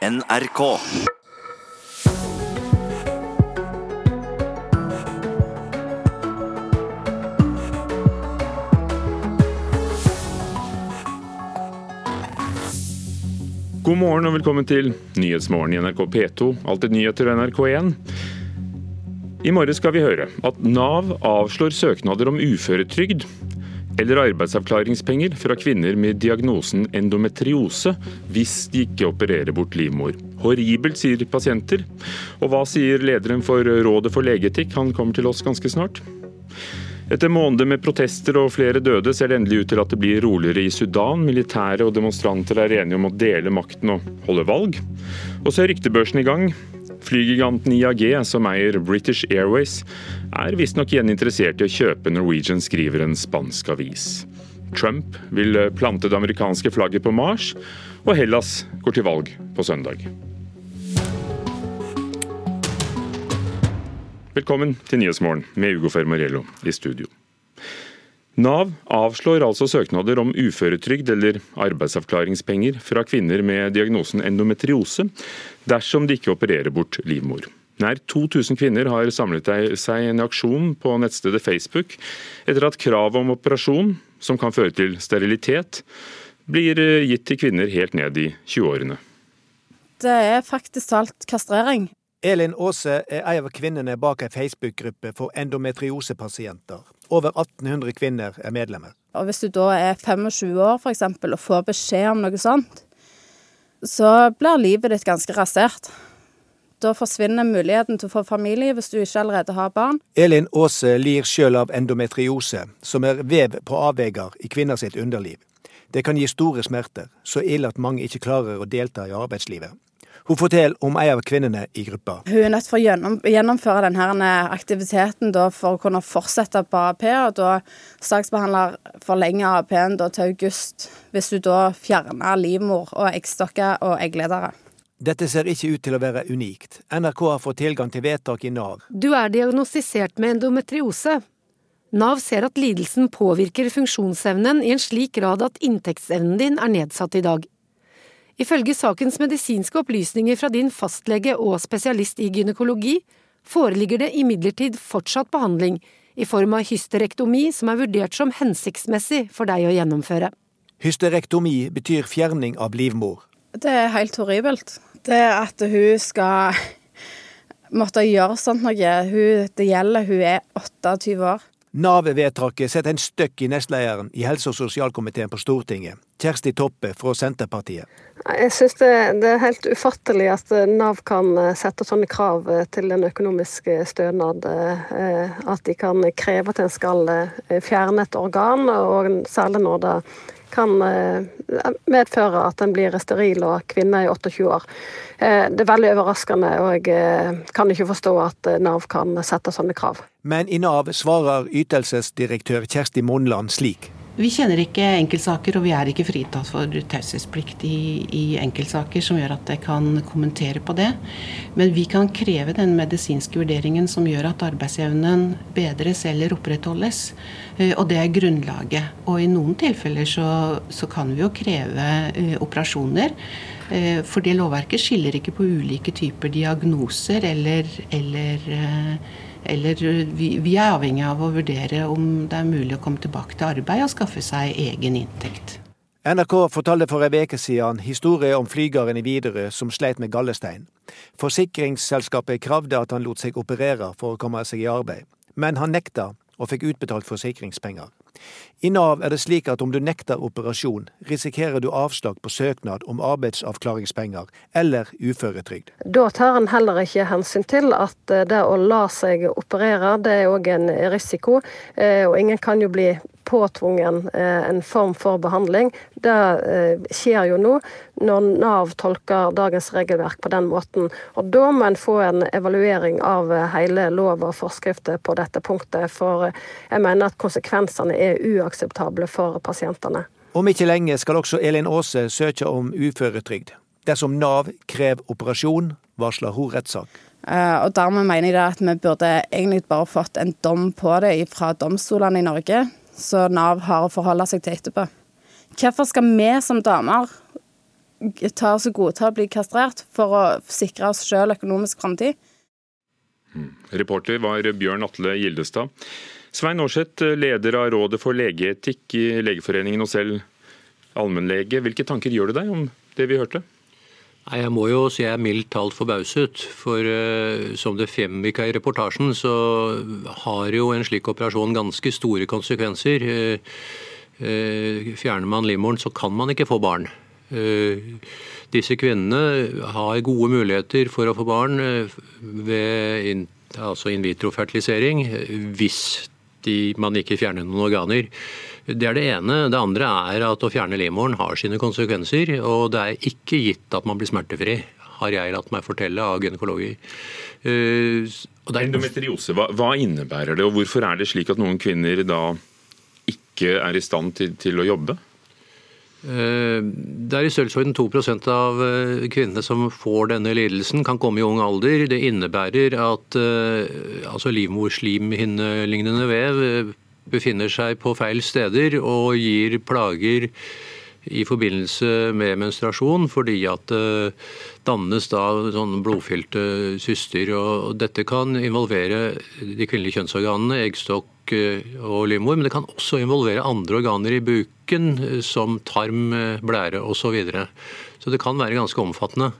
NRK. God morgen og velkommen til Nyhetsmorgen i NRK P2, alltid nyheter og NRK1. I morgen skal vi høre at Nav avslår søknader om uføretrygd eller arbeidsavklaringspenger fra kvinner med diagnosen endometriose hvis de ikke opererer bort livmor. Horribelt, sier pasienter. Og hva sier lederen for Rådet for legeetikk? Han kommer til oss ganske snart. Etter måneder med protester og flere døde, ser det endelig ut til at det blir roligere i Sudan. Militære og demonstranter er enige om å dele makten og holde valg. Og så er ryktebørsen i gang. Flygiganten IAG, som eier British Airways, er visstnok igjen interessert i å kjøpe Norwegian, skriver en spansk avis. Trump vil plante det amerikanske flagget på Mars, og Hellas går til valg på søndag. Velkommen til Nyhetsmorgen med Ugo Fermariello i studio. Nav avslår altså søknader om uføretrygd eller arbeidsavklaringspenger fra kvinner med diagnosen endometriose, dersom de ikke opererer bort livmor. Nær 2000 kvinner har samlet seg i en aksjon på nettstedet Facebook etter at kravet om operasjon, som kan føre til sterilitet, blir gitt til kvinner helt ned i 20-årene. Det er faktisk talt kastrering. Elin Aase er en av kvinnene bak ei Facebook-gruppe for endometriosepasienter. Over 1800 kvinner er medlemmer. Og Hvis du da er 25 år for eksempel, og får beskjed om noe sånt, så blir livet ditt ganske rasert. Da forsvinner muligheten til å få familie hvis du ikke allerede har barn. Elin Aase lir sjøl av endometriose, som er vev på avveier i kvinner sitt underliv. Det kan gi store smerter, så ille at mange ikke klarer å delta i arbeidslivet. Hun forteller om en av kvinnene i gruppa. Hun er nødt til å gjennomføre denne aktiviteten for å kunne fortsette på AP. og Da saksbehandler forlenger AP-en til august, hvis du da fjerner livmor og eggstokker og eggledere. Dette ser ikke ut til å være unikt. NRK har fått tilgang til vedtak i Nav. Du er diagnostisert med endometriose. Nav ser at lidelsen påvirker funksjonsevnen i en slik grad at inntektsevnen din er nedsatt i dag. Ifølge sakens medisinske opplysninger fra din fastlege og spesialist i gynekologi, foreligger det imidlertid fortsatt behandling i form av hysterektomi som er vurdert som hensiktsmessig for deg å gjennomføre. Hysterektomi betyr fjerning av livmor. Det er helt horribelt. Det at hun skal måtte gjøre sånt noe. Hun, det gjelder, hun er 28 år. Nav-vedtaket setter en støkk i nestlederen i helse- og sosialkomiteen på Stortinget, Kjersti Toppe fra Senterpartiet. Jeg synes det, det, er helt ufattelig at Nav kan eh, sette sånne krav eh, til en økonomisk eh, stønad. At de kan kreve at en skal fjerne et organ, og særlig når det kan medføre at en blir steril og kvinne i 28 år. Det er veldig overraskende, og jeg kan ikke forstå at Nav kan sette sånne krav. Men i Nav svarer ytelsesdirektør Kjersti Monland slik. Vi kjenner ikke enkeltsaker, og vi er ikke fritatt for taushetsplikt i, i, enkeltsaker som gjør at jeg kan kommentere på det. Men vi kan kreve den medisinske vurderingen som gjør at arbeidsevnen bedres eller opprettholdes. Eh, og det er grunnlaget. Og i noen tilfeller så, så kan vi jo kreve uh, operasjoner. Uh, for det lovverket skiller ikke på ulike typer diagnoser eller, eller eller eh, vi, vi, er avhengig av å vurdere om det er mulig å komme tilbake til arbeid og skaffe seg egen inntekt. NRK fortalte for ei uke siden historie om flygeren i Widerøe som sleit med gallestein. Forsikringsselskapet kravde at han lot seg operere for å komme seg i arbeid, men han nekta og fikk utbetalt forsikringspenger. I Nav er det slik at om du nekter operasjon, risikerer du avslag på søknad om arbeidsavklaringspenger eller uføretrygd. Da tar en heller ikke hensyn til at eh, det å la seg operere, det er òg en risiko. Eh, og ingen kan jo bli påtvungen eh, en form for behandling. Det eh, skjer jo nå, når Nav tolker dagens regelverk på den måten. Og da må en få en evaluering av eh, hele lov og forskrifter på dette punktet. For jeg mener at konsekvensene er uakseptable for pasientene. Om ikke lenge skal også Elin Aase søke om uføretrygd. Dersom Nav krever operasjon, varsler hun rettssak. Uh, og Dermed mener jeg at vi burde egentlig bare fått en dom på det fra domstolene i Norge så Nav har å forholde seg til etterpå. Hvorfor skal vi som damer ta oss og til å bli kastrert for å sikre oss sjøl økonomisk framtid. Mm. Reporter var Bjørn Atle Gildestad. Svein Aarseth, leder av Rådet for legeetikk i Legeforeningen og selv allmennlege. Hvilke tanker gjør du deg om det vi hørte? Nei, Jeg må jo si jeg er mildt talt forbauset. For uh, som det fremgikk i reportasjen, så har jo en slik operasjon ganske store konsekvenser. Uh, uh, fjerner man livmoren, så kan man ikke få barn. Disse kvinnene har gode muligheter for å få barn ved in, altså in vitro-fertilisering hvis de, man ikke fjerner noen organer. Det er det ene. Det andre er at å fjerne livmoren har sine konsekvenser. Og det er ikke gitt at man blir smertefri, har jeg latt meg fortelle av gynekologer. Uh, Endometriose, hva, hva, innebærer det, og hvorfor er det slik at noen kvinner da ikke er i stand til, til å jobbe? Uh, det er i størrelsesorden 2 av uh, kvinnene som får denne lidelsen, kan komme i ung alder. Det innebærer at altså livmorslimhinnelignende vev befinner seg på feil steder og gir plager i forbindelse med menstruasjon, fordi at det dannes da sånne blodfylte syster. og Dette kan involvere de kvinnelige kjønnsorganene, eggstokk og livmor, men det kan også involvere andre organer i buken, eh, som tarm, eh, blære osv. Så, videre. så det kan være ganske omfattende.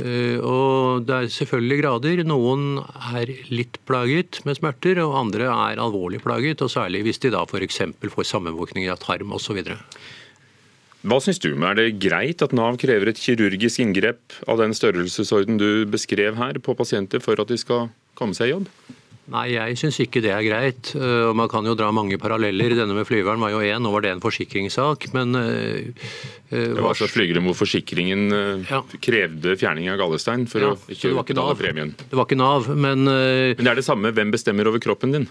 Eh, og det er selvfølgelig grader. Noen er litt plaget med smerter, og andre er alvorlig plaget. Og særlig hvis de da f.eks. får sammenvåkninger av tarm osv. Hva syns du? Er det greit at Nav krever et kirurgisk inngrep av den størrelsesorden du beskrev her på pasienter for at de skal komme seg i jobb? Nei, jeg syns ikke det er greit. Eh, og Man kan jo dra mange paralleller. Denne med flyveren var jo én, nå var det en forsikringssak. Men uh, Det var altså flygere hvor forsikringen ja. krevde fjerning av gallestein for ja, å ikke betale premien. Det var ikke Nav, men Men det er det samme. Hvem bestemmer over kroppen din?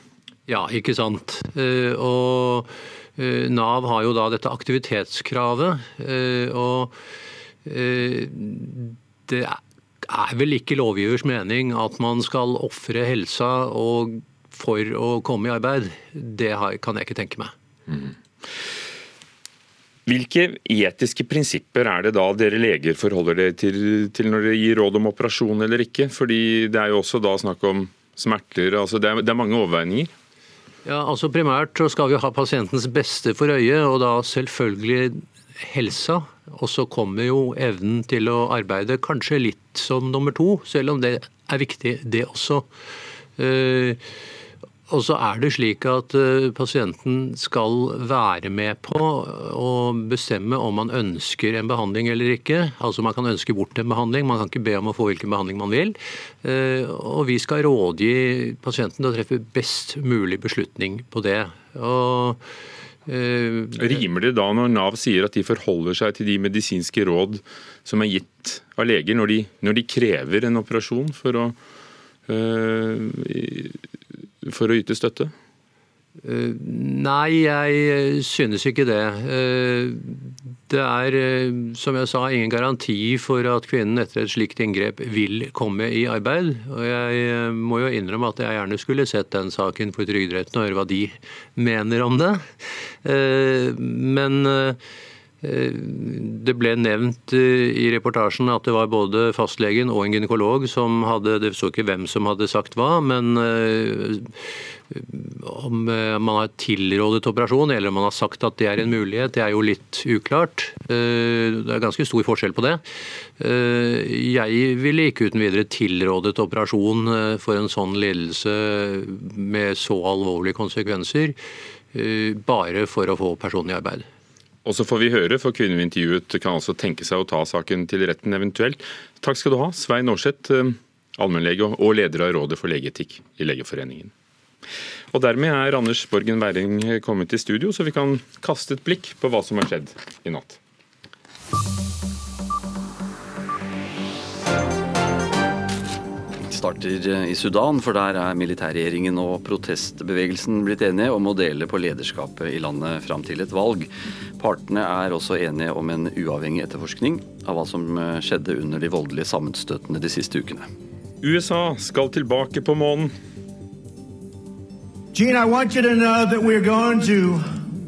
Ja, ikke sant. Og Nav har jo da dette aktivitetskravet. og det er er vel ikke lovgivers mening at man skal ofre helsa for å komme i arbeid. Det kan jeg ikke tenke meg. Mm. Hvilke etiske prinsipper er det da dere leger forholder dere til, til, når dere gir råd om operasjon eller ikke? Fordi det er jo også da snakk om smerter. altså Det er, det er mange overveininger. Ja, altså Primært så skal vi ha pasientens beste for øye, og da selvfølgelig helsa. Og så kommer jo evnen til å arbeide kanskje litt som nummer to, selv om det er viktig, det også. Eh, og så er det slik at eh, pasienten skal være med på å bestemme om man ønsker en behandling eller ikke. Altså Man kan ønske bort en behandling, man kan ikke be om å få hvilken behandling man vil. Eh, og vi skal rådgi pasienten til å treffe best mulig beslutning på det. Og Rimer det da når Nav sier at de forholder seg til de medisinske råd som er gitt av leger, når de, når de krever en operasjon for å, uh, for å yte støtte? Eh, nei, jeg synes ikke det. Eh, det er, eh, som jeg sa, ingen garanti for at kvinnen etter et slikt inngrep vil komme i arbeid. Og jeg må jo innrømme at jeg gjerne skulle sett den saken for Trygderetten og høre hva de mener om det. Men det ble nevnt i reportasjen at det var både fastlegen og en gynekolog som hadde Det så ikke hvem som hadde sagt hva, men om eh, man har tilrådet operasjon eller om man har sagt at det er en mulighet, det er jo litt uklart. Eh, det er ganske stor forskjell på det. Eh, jeg ville ikke uten videre tilrådet operasjon for en sånn lidelse med så alvorlige konsekvenser, bare for å få personen i arbeid. Og så får vi høre, for kvinnen vi intervjuet kan altså tenke seg å ta saken til retten eventuelt. Takk skal du ha, Svein Aarseth, allmennlege og leder av Rådet for legeetikk i Legeforeningen. Og Dermed er Anders Borgen Werring kommet i studio, så vi kan kaste et blikk på hva som har skjedd i natt. starter i Sudan, for der er militærregjeringen og protestbevegelsen blitt enige om å dele på lederskapet i landet fram til et valg. Partene er også enige om en uavhengig etterforskning av hva som skjedde under de voldelige sammenstøtene de siste ukene. USA skal tilbake på månen. Gene, I want you to know that we're going to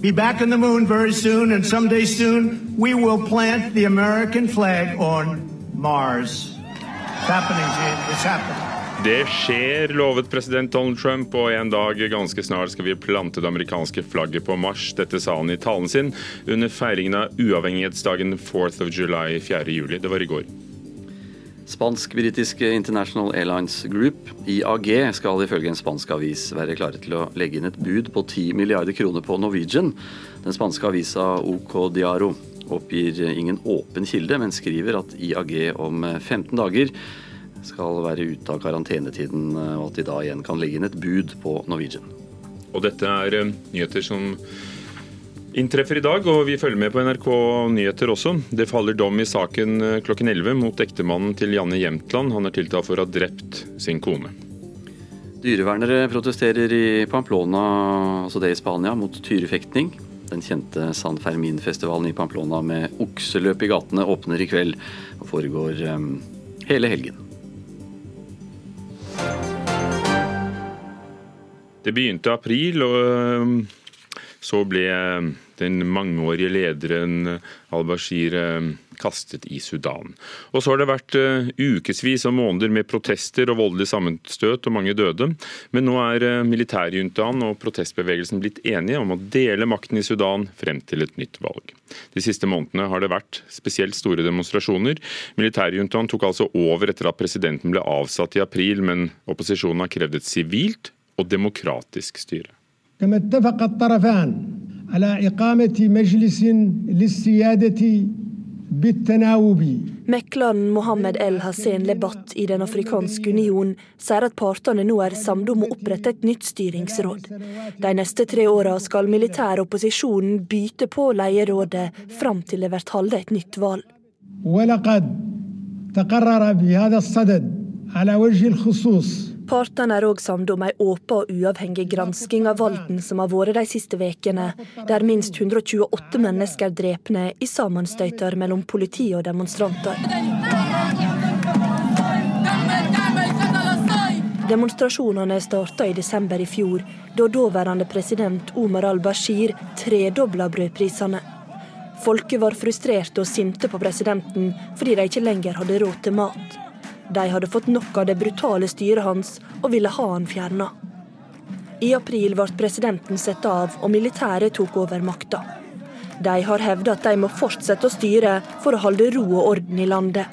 be back on the moon very soon, and someday soon we will plant the American flag on Mars. It's happening, It's happening. Det skjer, lovet president Donald Trump, og en dag ganske snart skal vi plante det amerikanske flagget på Mars. Dette sa han i talen sin under feiringen av uavhengighetsdagen 4th of July 4. juli. Det var i går. Spansk-britiske International Airlines Group, IAG, skal ifølge en spansk avis være klare til å legge inn et bud på 10 milliarder kroner på Norwegian. Den spanske avisa OK Diaro oppgir ingen åpen kilde, men skriver at IAG om 15 dager skal være ute av karantenetiden, og at de da igjen kan legge inn et bud på Norwegian. Og dette er eh, nyheter som inntreffer i dag, og vi følger med på NRK Nyheter også. Det faller dom i saken eh, klokken 11 mot ektemannen til Janne Jemtland. Han er tiltalt for å ha drept sin kone. Dyrevernere protesterer i Pamplona, altså det i Spania, mot tyrefektning. Den kjente San Fermin-festivalen i Pamplona med okseløp i gatene åpner i kveld og foregår um, hele helgen. Det begynte april, og så ble den mangeårige lederen al-Bashir eh, kastet i Sudan. Og Så har det vært uh, ukevis og måneder med protester og voldelig sammenstøt og mange døde. Men nå er uh, militærjuntaen og protestbevegelsen blitt enige om å dele makten i Sudan frem til et nytt valg. De siste månedene har det vært spesielt store demonstrasjoner. Militærjuntaen tok altså over etter at presidenten ble avsatt i april, men opposisjonen har krevd et sivilt og demokratisk styre. على إقامة مجلس للسيادة Mekleren Mohammed El Hassan Lebat i Den afrikanske union sier at partene nå er samlet om å opprette et nytt styringsråd. De neste tre åra skal militær opposisjonen bytte på leierådet fram til det blir holdt et nytt valg. Partene er òg samde om ei åpen og uavhengig gransking av valden som har vært de siste ukene, der minst 128 mennesker er drepne i sammenstøyter mellom politi og demonstranter. Demonstrasjonene starta i desember i fjor, da daværende president Omar al-Bashir tredobla brødprisene. Folket var frustrerte og sinte på presidenten fordi de ikke lenger hadde råd til mat. De hadde fått nok av det brutale styret hans og ville ha han fjerna. I april ble presidenten satt av, og militæret tok over makta. De har hevdet at de må fortsette å styre for å holde ro og orden i landet.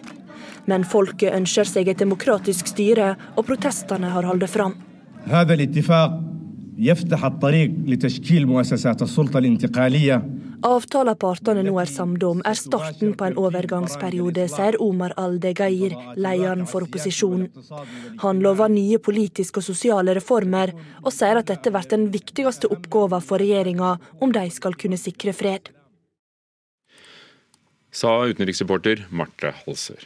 Men folket ønsker seg et demokratisk styre, og protestene har holdt fram. يفتح الطريق لتشكيل مؤسسات السلطة الانتقالية Avtalen partene nå er samde om, er starten på en overgangsperiode, sier Omar al-Degair, lederen for opposisjonen. Han lover nye politiske og sosiale reformer, og sier at dette blir den viktigste oppgaven for regjeringa om de skal kunne sikre fred. Sa utenriksreporter Marte Halser.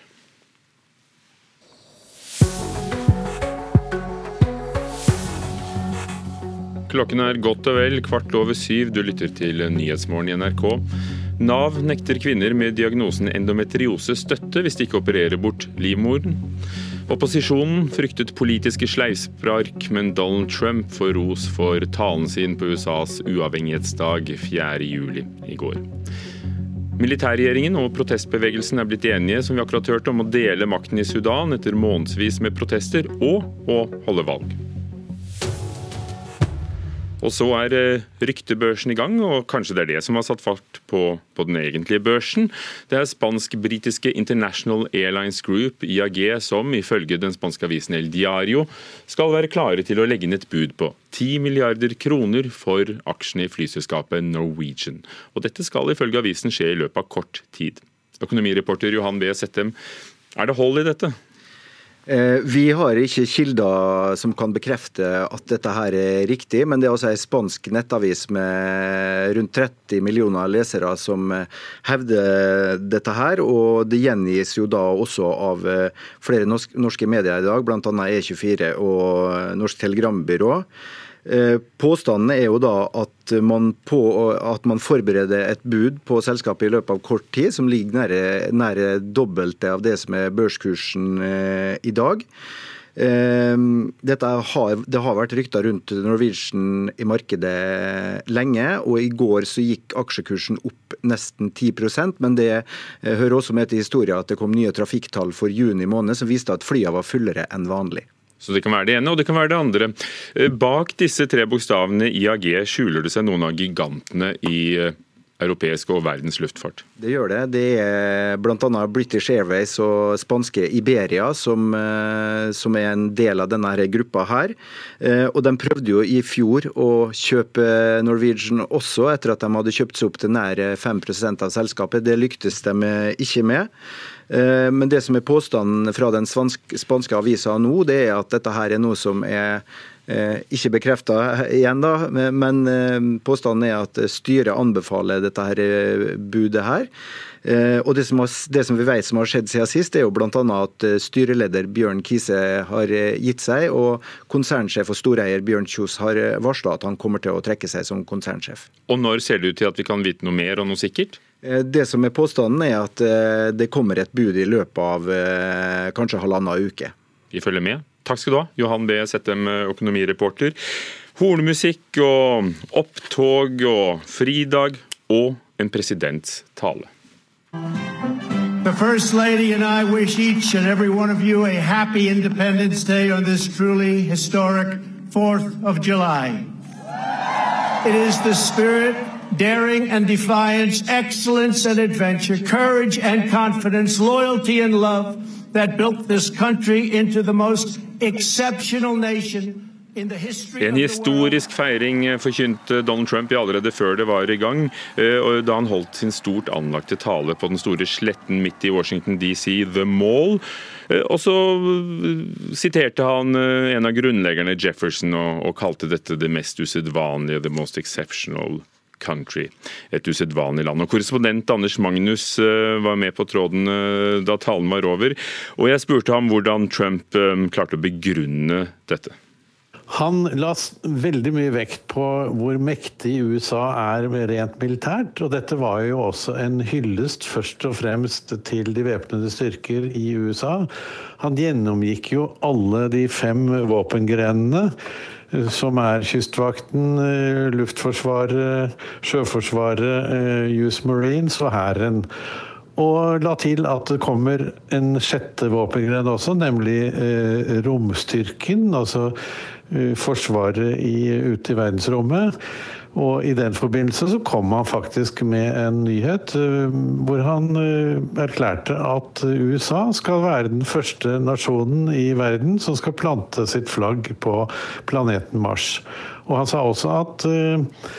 Klokken er godt og vel kvart over syv. Du lytter til Nyhetsmorgen i NRK. Nav nekter kvinner med diagnosen endometriose støtte hvis de ikke opererer bort livmoren. Opposisjonen fryktet politiske sleivspark, men Donald Trump får ros for talen sin på USAs uavhengighetsdag 4.7 i går. Militærregjeringen og protestbevegelsen er blitt enige som vi akkurat hørte, om å dele makten i Sudan etter månedsvis med protester, og å holde valg. Og så er eh, ryktebørsen i gang, og kanskje det er det som har satt fart på, på den egentlige børsen. Det er spansk-britiske International Airlines Group, IAG, som ifølge den spanske avisen El Diario skal være klare til å legge inn et bud på 10 milliarder kroner for aksjene i flyselskapet Norwegian. Og dette skal ifølge avisen skje i løpet av kort tid. Økonomireporter Johan B. Settem, er det hold i dette? Eh, vi har ikke kilder som kan bekrefte at dette her er riktig, men det er også ei spansk nettavis med rundt 30 millioner lesere som eh, hevder dette her. Og det gjengis jo da også av eh, flere norske medier i dag, bl.a. E24 og Norsk Telegrambyrå. Eh, påstanden er jo da at man, på, at man, forbereder et bud på selskapet i løpet av kort tid, som ligger nære, nære dobbelte av det som er børskursen eh, i dag. Dette har, det har vært rykter rundt Norwegian i markedet lenge, og i går så gikk aksjekursen opp nesten 10% men det hører også med til historien at det kom nye trafikktall for juni måned som viste at flyene var fullere enn vanlig. Så Det kan være det ene, og det kan være det andre. Bak disse tre bokstavene IAG skjuler det seg noen av gigantene i europeisk og verdens luftfart? Det gjør det. Det er bl.a. British Airways og spanske Iberia som, eh, som, er en del av denne gruppa her. Eh, og de prøvde jo i fjor å kjøpe Norwegian også, etter at de hadde kjøpt seg opp til nær 5 av selskapet. Det lyktes de ikke med. Eh, men det som er påstanden fra den spanske avisa nå, det er at dette her er noe som er Eh, ikke bekrefta igjen, da, men eh, påstanden er at styret anbefaler dette her budet her. Og det som, har, det som, vi vet som har skjedd siden sist, er jo bl.a. at styreleder Bjørn Kise har gitt seg, og konsernsjef og storeier Bjørn Kjos har varsla at han kommer til å trekke seg som konsernsjef. Og Når ser det ut til at vi kan vite noe mer og noe sikkert? Det som er påstanden, er at det kommer et bud i løpet av kanskje halvannen uke. Vi følger med. Takk skal du ha, Johan B. Settem, økonomireporter. Hornmusikk og opptog og fridag og en presidents tale. The First Lady and I wish each and every one of you a happy Independence Day on this truly historic 4th of July. It is the spirit, daring and defiance, excellence and adventure, courage and confidence, loyalty and love that built this country into the most exceptional nation En historisk feiring forkynte Donald Trump allerede før det var i gang, eh, da han holdt sin stort anlagte tale på den store sletten midt i Washington DC, The Mall. Eh, og så eh, siterte han en av grunnleggerne, Jefferson, og kalte dette det mest usedvanlige, the most exceptional country. Et usedvanlig land. Og Korrespondent Anders Magnus eh, var med på tråden eh, da talen var over. Og jeg spurte ham hvordan Trump eh, klarte å begrunne dette. Han la veldig mye vekt på hvor mektig USA er rent militært. Og dette var jo også en hyllest først og fremst til de væpnede styrker i USA. Han gjennomgikk jo alle de fem våpengrenene som er Kystvakten, eh, Luftforsvaret, Sjøforsvaret, eh, US Marines og Hæren. Og la til at det kommer en sjette våpengren også, nemlig eh, romstyrken. Altså Forsvaret ute i verdensrommet. Og I den forbindelse så kom han faktisk med en nyhet eh, hvor han eh, erklærte at USA skal være den første nasjonen i verden som skal plante sitt flagg på planeten Mars. Og han sa også at eh,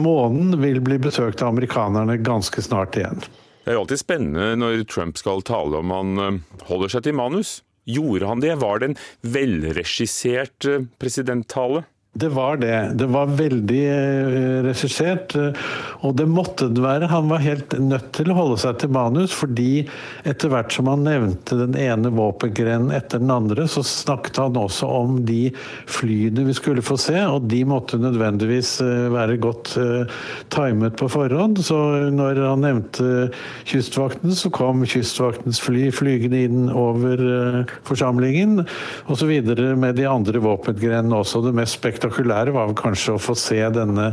månen vil bli besøkt av amerikanerne ganske snart igjen. Det er jo alltid spennende når Trump skal tale om han holder seg til manus. Gjorde han det? Var det en velregissert presidenttale? Det var det. Det var veldig eh, regissert. Eh, og det måtte det være. Han var helt nødt til å holde seg til manus, fordi etter hvert som han nevnte den ene våpengrenen etter den andre, så snakket han også om de flyene vi skulle få se, og de måtte nødvendigvis eh, være godt timet på forhånd. Så når han nevnte Kystvakten, så kom Kystvaktens fly flygende inn over forsamlingen, osv. med de andre våpengrenene også. Det mest spektakulære spektakulære var kanskje å få se denne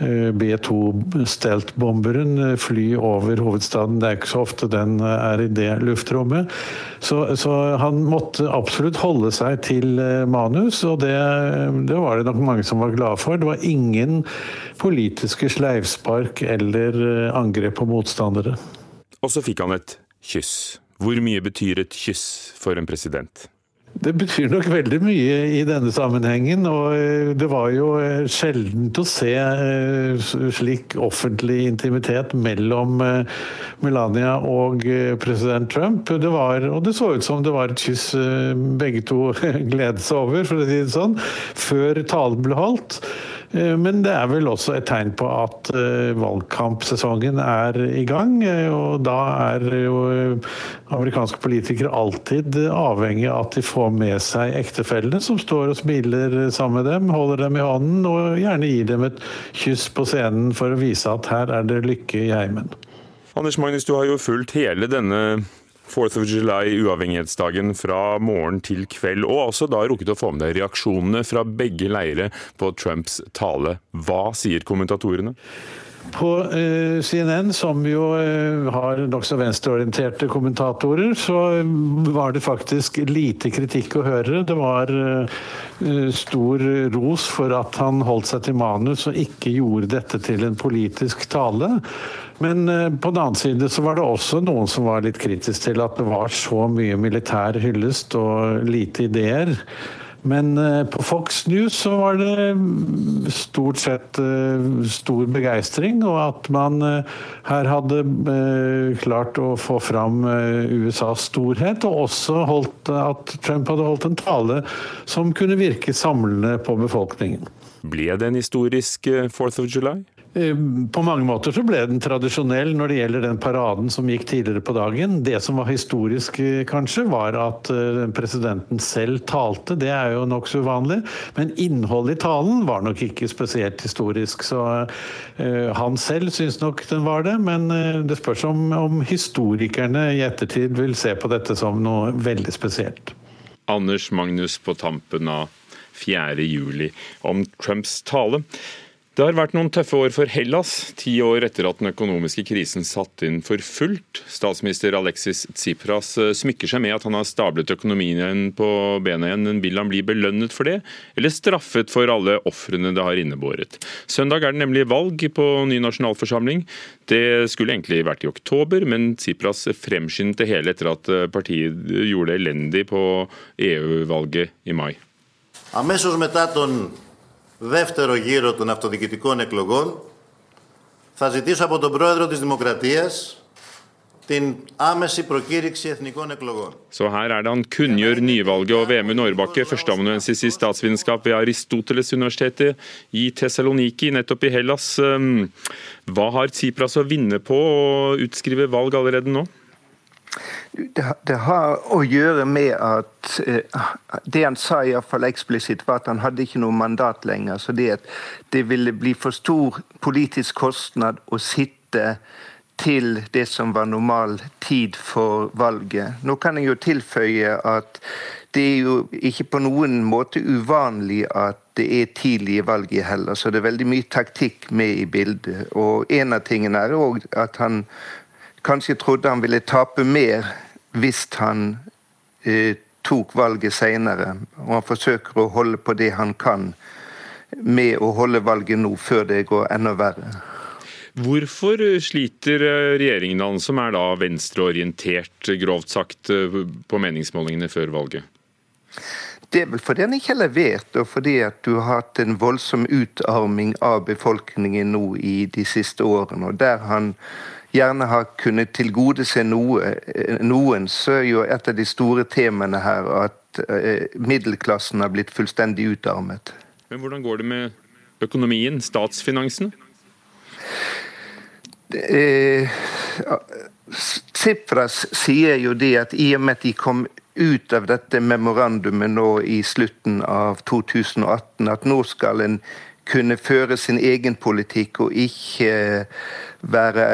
eh, B2 Stelt-bomberen eh, fly over hovedstaden. Det er ikke så ofte den eh, er i det luftrommet. Så, så han måtte absolutt holde seg til manus, og det, det var det nok mange som var glade for. Det var ingen politiske sleivspark eller angrep på motstandere. Og så fikk han et kyss. Hvor mye betyr et kyss for en president? Det betyr nok veldig mye i denne sammenhengen. Og eh, det var jo eh, sjeldent å se eh, slik offentlig intimitet mellom Melania og president Trump. Det var, og det så ut som det var et kyss begge to gledet seg over, for å si det sånn, før talen ble holdt. Eh, men det er vel også et tegn på at eh, valgkampsesongen er i gang. Eh, og da er jo amerikanske politikere alltid avhengig av at de får med seg ektefellene som står og smiler sammen med dem, holder dem i hånden og gjerne gir dem et kyss på scenen for å vise at her er det lykke i heimen. Anders Magnus, du har jo fulgt hele denne 4th of July, uavhengighetsdagen, fra morgen til kveld. Og også da rukket å få med deg reaksjonene fra begge leire på Trumps tale. Hva sier kommentatorene? På eh, CNN, som jo eh, har nokså venstreorienterte kommentatorer, så var det faktisk lite kritikk å høre. Det var eh, stor ros for at han holdt seg til manus og ikke gjorde dette til en politisk tale. Men på den annen side så var det også noen som var litt kritisk til at det var så mye militær hyllest og lite ideer. Men eh, på Fox News så var det mm, stort sett eh, stor begeistring, og at man eh, her hadde klart å få fram USAs storhet, og også holdt, at Trump hadde holdt en tale som kunne virke samlende på befolkningen. Ble det en historisk 4th of July? Eh, på mange måter så ble den tradisjonell når det gjelder den paraden som gikk tidligere på dagen. Det som var historisk, eh, kanskje, var at eh, presidenten selv talte. Det er jo nokså uvanlig. Men innholdet i talen var nok ikke spesielt historisk. Så han selv syns nok den var det. Men det spørs om, om historikerne i ettertid vil se på dette som noe veldig spesielt. Anders Magnus på tampen av 4. juli om Trumps tale. Det har vært noen tøffe år for Hellas, ti år etter at den økonomiske krisen satte inn for fullt. Statsminister Alexis Tsipras eh, smykker seg med at han har stablet økonomien på bena igjen. Men vil han bli belønnet for det, eller straffet for alle ofrene det har innebåret? Søndag er det nemlig valg på ny nasjonalforsamling. Det skulle egentlig vært i oktober, men Tsipras fremskyndet det hele etter at eh, partiet gjorde det elendig på EU-valget i mai. Αμέσως μετά τον δεύτερο γύρο των αυτοδιοικητικών εκλογών θα ζητήσω από τον Πρόεδρο της Δημοκρατίας την άμεση προκήρυξη εθνικών εκλογών. Så her er det han kunngjør nyvalget, og Vemund Aarbakke, førsteamanuensis i statsvitenskap ved Aristoteles-universitetet i Tessaloniki, nettopp i Hellas. Hva har Tsipras å vinne på å utskrive valg allerede nå? Det, har å gjøre med at eh, Det han sa i hvert fall eksplisitt, var at han hadde ikke noe mandat lenger. Så det, det ville bli for stor politisk kostnad å sitte til det som var normal tid for valget. Nå kan jeg jo tilføye at det er jo ikke på noen måte uvanlig at det er tidlige valg i Hellas, så det er veldig mye taktikk med i bildet. Og en av tingene er òg at han kanskje trodde han ville tape mer hvis han eh, tok valget seinere. Og han forsøker å holde på det han kan med å holde valget nå, før det går enda verre. Hvorfor sliter eh, regjeringen hans, som er da venstreorientert, grovt sagt, eh, på meningsmålingene før valget? Det er vel fordi han ikke har levert, og fordi at du har hatt en voldsom utarming av befolkningen nå i de siste årene. og der han gjerne har kunnet tilgodese noe, noen, så er jo et av de store temaene her at eh, middelklassen har blitt fullstendig utarmet. Men hvordan går det med økonomien, statsfinansen? Eh, Tsipras sier jo det at i og med at de kom ut av dette memorandumet nå i slutten av 2018, at nå skal en kunne føre sin egen politikk og ikke være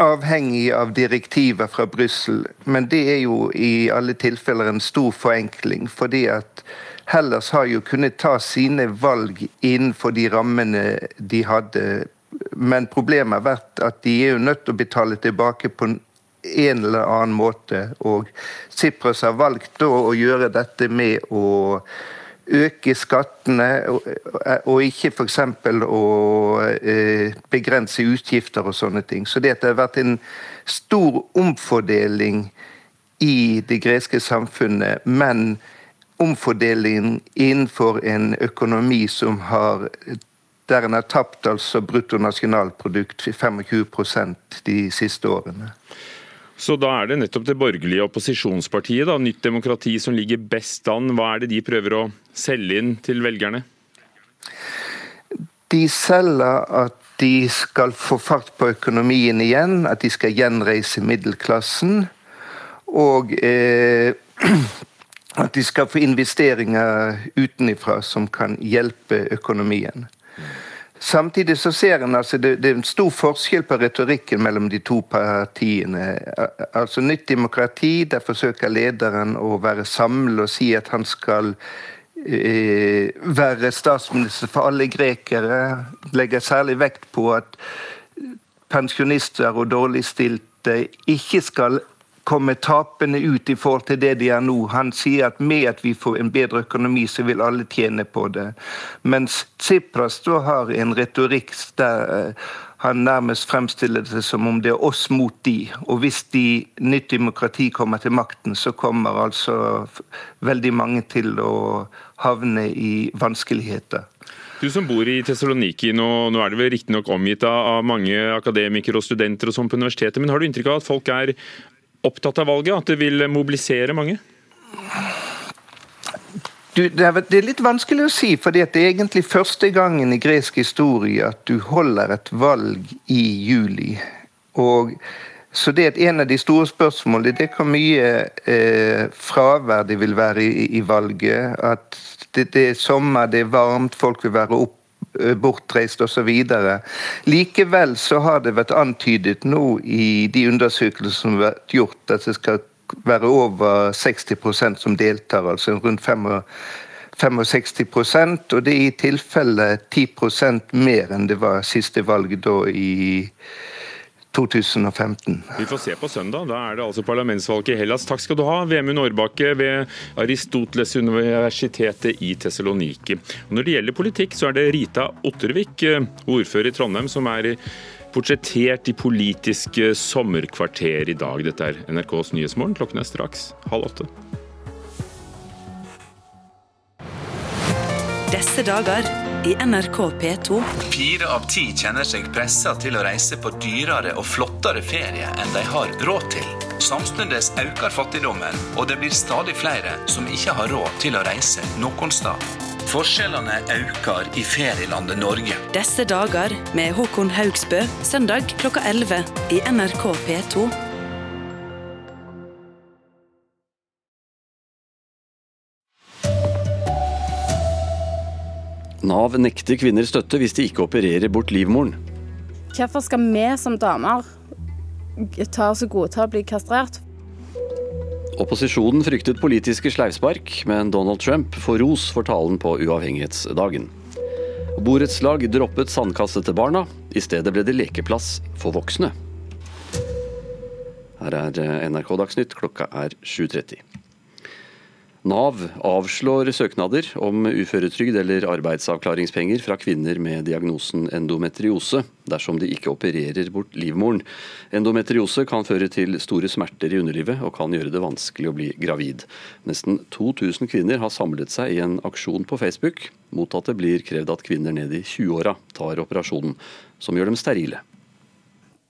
avhengig av direktiver fra Brussel. Men det er jo i alle tilfeller en stor forenkling. fordi at Hellas har jo kunnet ta sine valg innenfor de rammene de hadde. Men problemet har vært at de er jo nødt til å betale tilbake på en eller annen måte. Og Tsipras har valgt å gjøre dette med å øke skattene, og ikke f.eks. å eh, begrense utgifter og sånne ting. Så det har vært en stor omfordeling i det greske samfunnet, men omfordeling innenfor en økonomi som har der en har tapt altså bruttonasjonalprodukt 25% de siste årene. Så da er det nettopp det borgerlige opposisjonspartiet, da, Nytt demokrati, som ligger best an. Hva er det de prøver å selge inn til velgerne? De selger at de skal få fart på økonomien igjen, at de skal gjenreise middelklassen. Og eh, at de skal få investeringer utenifra som kan hjelpe økonomien. Samtidig så ser en altså det, det, er en stor forskjell på retorikken mellom de to partiene. Altså Nytt demokrati, der forsøker lederen å være samlet og si at han skal eh, være statsminister for alle grekere. Legger særlig vekt på at pensjonister og dårligstilte ikke skal komme tapende ut i forhold til det de er nå. Han sier at med at vi får en bedre økonomi, så vil alle tjene på det. Mens Tsipras da har en retorikk der eh, han nærmest fremstiller det som om det er oss mot de. Og hvis de nytt demokrati kommer til makten, så kommer altså veldig mange til å havne i vanskeligheter. Du som bor i Tessaloniki, nå, nå er det vel riktignok omgitt av, mange akademikere og studenter og sånn på universitetet, men har du inntrykk av at folk er opptatt av valget? At det vil mobilisere mange? Du, det, er, litt vanskelig å si, for det er egentlig første gangen i gresk historie at du holder et valg i juli. Og, så det er en av de store spørsmålene. Det er hvor mye eh, fravær det vil være i, i valget. At det, det, er sommer, det er varmt, folk vil være opp, eh, bortreist osv. Likevel så har det vært antydet nå i de undersøkelsene som har vært gjort, at det skal være over 60% som deltar, altså rundt 65% og det er i tilfelle 10% mer enn det var siste valg da i 2015. Vi får se på søndag. Da er det altså parlamentsvalg i Hellas. Takk skal du ha, Vemund Aarbakke ved Aristoteles universitetet i Tessaloniki. Når det gjelder politikk, så er det Rita Ottervik, ordfører i Trondheim, som er portrettert i politiske sommerkvarter i dag. Dette er NRKs Nyhetsmorgen. Klokken er straks halv åtte. Disse dager i NRK P2. Fire av ti kjenner seg pressa til å reise på dyrere og flottere ferie enn de har råd til. Samtidig øker fattigdommen, og det blir stadig flere som ikke har råd til å reise noen sted. Forskjellene øker i ferielandet Norge. Disse dager med Håkon Haugsbø, søndag klokka 11 i NRK P2. Nav nekter kvinner støtte hvis de ikke opererer bort livmoren. Hvorfor skal vi som damer ta oss og godta å bli kastrert? Opposisjonen fryktet politiske sleivspark, men Donald Trump får ros for talen på uavhengighetsdagen. Borettslag droppet sandkasse til barna, i stedet ble det lekeplass for voksne. Her er NRK Dagsnytt, klokka er 7.30. Nav avslår søknader om uføretrygd eller arbeidsavklaringspenger fra kvinner med diagnosen endometriose, dersom de ikke opererer bort livmoren. Endometriose kan føre til store smerter i underlivet og kan gjøre det vanskelig å bli gravid. Nesten 2000 kvinner har samlet seg i en aksjon på Facebook mot at det blir krevd at kvinner ned i 20-åra tar operasjonen, som gjør dem sterile.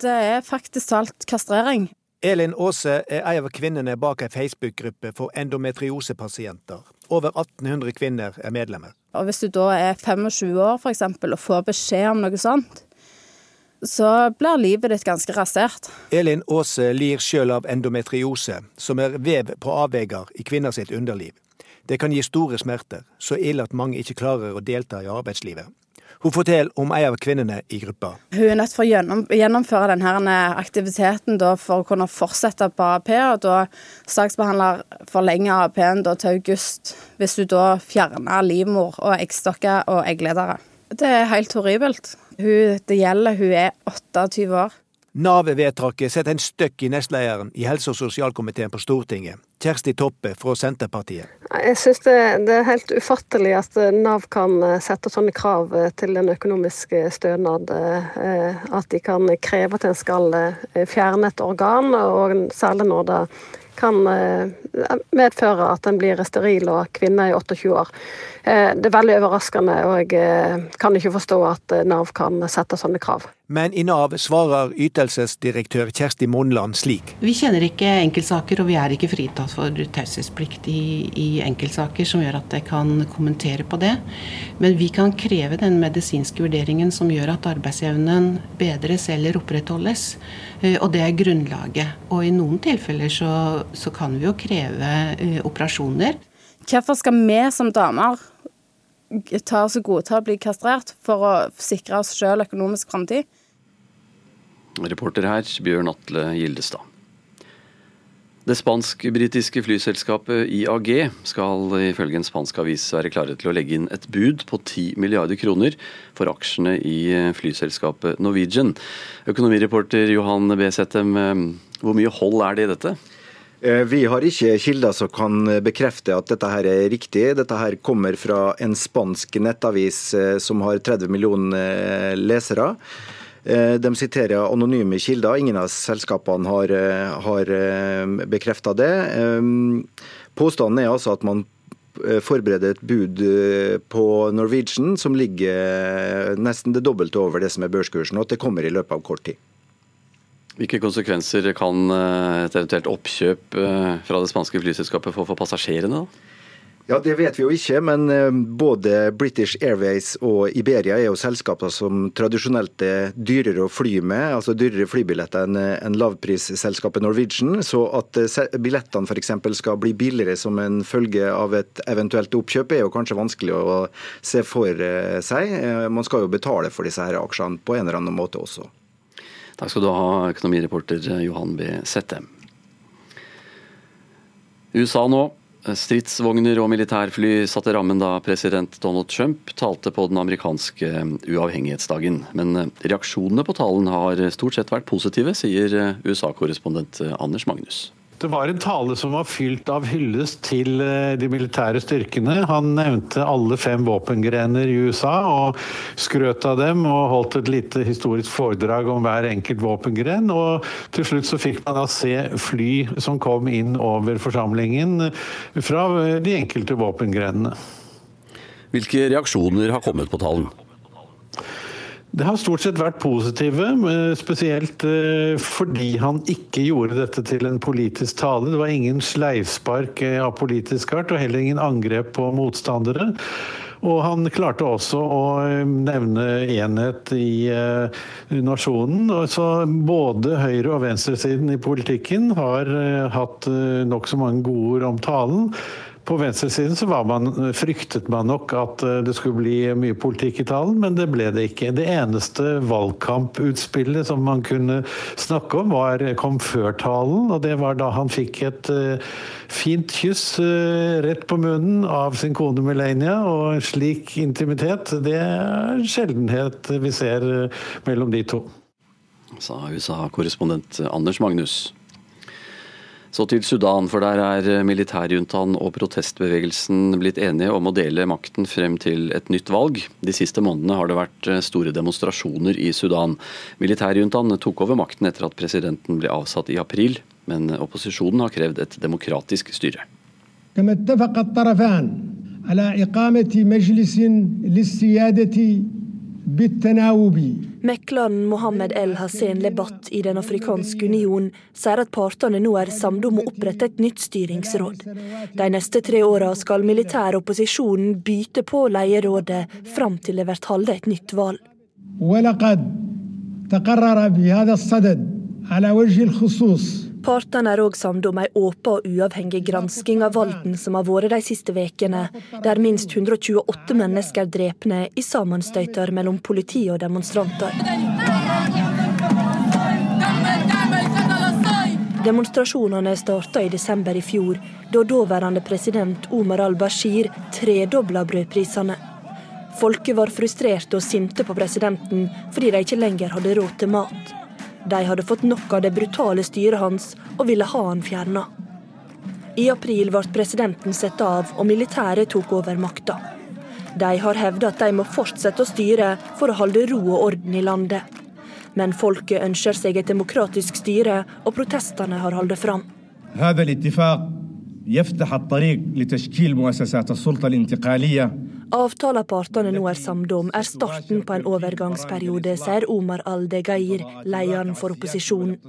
Det er faktisk talt kastrering. Elin Aase er en av kvinnene bak ei Facebook-gruppe for endometriosepasienter. Over 1800 kvinner er medlemmer. Og Hvis du da er 25 år for eksempel, og får beskjed om noe sånt, så blir livet ditt ganske rasert. Elin Aase lir sjøl av endometriose, som er vev på avveier i kvinner sitt underliv. Det kan gi store smerter, så ille at mange ikke klarer å delta i arbeidslivet. Hun forteller om en av kvinnene i gruppa. Hun er nødt for å gjennomføre denne aktiviteten for å kunne fortsette på AAP. og Da saksbehandler forlenger AAP-en til august, hvis hun da fjerner livmor og eggstokker og eggledere. Det er helt horribelt. Hun det gjelder, hun er 28 år. Nav-vedtaket setter en støkk i nestlederen i helse- og sosialkomiteen på Stortinget, Kjersti Toppe fra Senterpartiet. Jeg synes det, det, er helt ufattelig at Nav kan eh, sette sånne krav eh, til en økonomisk stønad. Eh, at de kan kreve at en skal fjerne et organ, og særlig når det kan medføre at en blir steril og kvinne i 28 år. Det er veldig overraskende, og jeg kan ikke forstå at Nav kan sette sånne krav. Men i Nav svarer ytelsesdirektør Kjersti Monland slik. Vi kjenner ikke enkeltsaker, og vi er ikke fritatt for taushetsplikt i, i, enkeltsaker som gjør at jeg kan kommentere på det. Men vi kan kreve den medisinske vurderingen som gjør at arbeidsevnen bedres eller opprettholdes. Eh, og det er grunnlaget. Og i noen tilfeller så, så kan vi jo kreve uh, operasjoner. Hvorfor skal vi som damer ta oss gode til å bli kastrert for å sikre oss sjøl økonomisk framtid. Reporter her, Bjørn Atle Gildestad. Det spansk-britiske flyselskapet IAG skal ifølge en spansk avis være klare til å legge inn et bud på 10 milliarder kroner for aksjene i flyselskapet Norwegian. Økonomireporter Johan B. Settem, hvor mye hold er det i dette? Eh, vi har ikke kilder som kan bekrefte at dette her er riktig. Dette her kommer fra en spansk nettavis eh, som har 30 millioner eh, lesere. De siterer anonyme kilder. Ingen av selskapene har, har bekrefta det. Påstanden er altså at man forbereder et bud på Norwegian som ligger nesten det dobbelte over det som er børskursen, og at det kommer i løpet av kort tid. Hvilke konsekvenser kan eh, et eventuelt oppkjøp eh, fra det spanske flyselskapet få for passasjerene? da? Ja, Det vet vi jo ikke, men eh, både British Airways og Iberia er jo selskaper som tradisjonelt er dyrere å fly med, altså dyrere flybilletter enn lavprisselskapet Norwegian. Så at billettene f.eks. skal bli billigere som en følge av et eventuelt oppkjøp, er jo kanskje vanskelig å se for seg. Man skal jo betale for disse her aksjene på en eller annen måte også. Takk skal du ha, økonomireporter Johan B. Sette. USA nå. Stridsvogner og militærfly satte rammen da president Donald Trump talte på den amerikanske uavhengighetsdagen. Men reaksjonene på talen har stort sett vært positive, sier USA-korrespondent Anders Magnus. Det var en tale som var fylt av hyllest til eh, de militære styrkene. Han nevnte alle fem våpengrener i USA og skrøt av dem og holdt et lite historisk foredrag om hver enkelt våpengren. Og til slutt så fikk man da se fly som kom inn over forsamlingen fra de enkelte våpengrenene. Hvilke reaksjoner har kommet på talen? Det har stort sett vært positive, spesielt eh, fordi han ikke gjorde dette til en politisk tale. Det var ingen sleivspark eh, av politisk art, og heller ingen angrep på motstandere. Og han klarte også å eh, nevne enhet i nasjonen. Så både høyre- og venstresiden i politikken har hatt nokså mange gode ord om talen. På venstresiden så man, fryktet man nok at eh, det skulle bli mye politikk i talen, men det ble det ikke. Det eneste valgkamputspillet som man kunne snakke om, var, kom før talen. Og det var da han fikk et uh, fint kyss uh, rett på munnen av sin kone Melania. Og slik intimitet, det er en sjeldenhet vi ser mellom de to. Sa USA-korrespondent Anders Magnus. Så til Sudan, for der er militærjuntaen og protestbevegelsen blitt enige om å dele makten frem til et nytt valg. De siste månedene har det vært store demonstrasjoner i Sudan. Militærjuntaen tok over makten etter at presidenten ble avsatt i april, men opposisjonen har krevd et demokratisk styre. على إقامة مجلس Mekleren Mohammed El Hassan Lebat i Den afrikanske union sier at partene nå er samlet om å opprette et nytt styringsråd. De neste tre åra skal militær opposisjonen bytte på leierådet fram til det blir holdt et nytt valg. Partene er òg samde om ei åpen og uavhengig gransking av volden som har vært de siste ukene, der minst 128 mennesker er drepne i sammenstøyter mellom politi og demonstranter. Demonstrasjonene starta i desember i fjor, da daværende president Omar al-Bashir tredobla brødprisene. Folket var frustrerte og sinte på presidenten fordi de ikke lenger hadde råd til mat. De hadde fått nok av det brutale styret hans og ville ha han fjerna. I april ble presidenten satt av, og militæret tok over makta. De har hevda at de må fortsette å styre for å holde ro og orden i landet. Men folket ønsker seg et demokratisk styre, og protestene har holdt fram. Avtalen partene nå er samlet om, er starten på en overgangsperiode, sier Omar al-Degair, lederen for opposisjonen.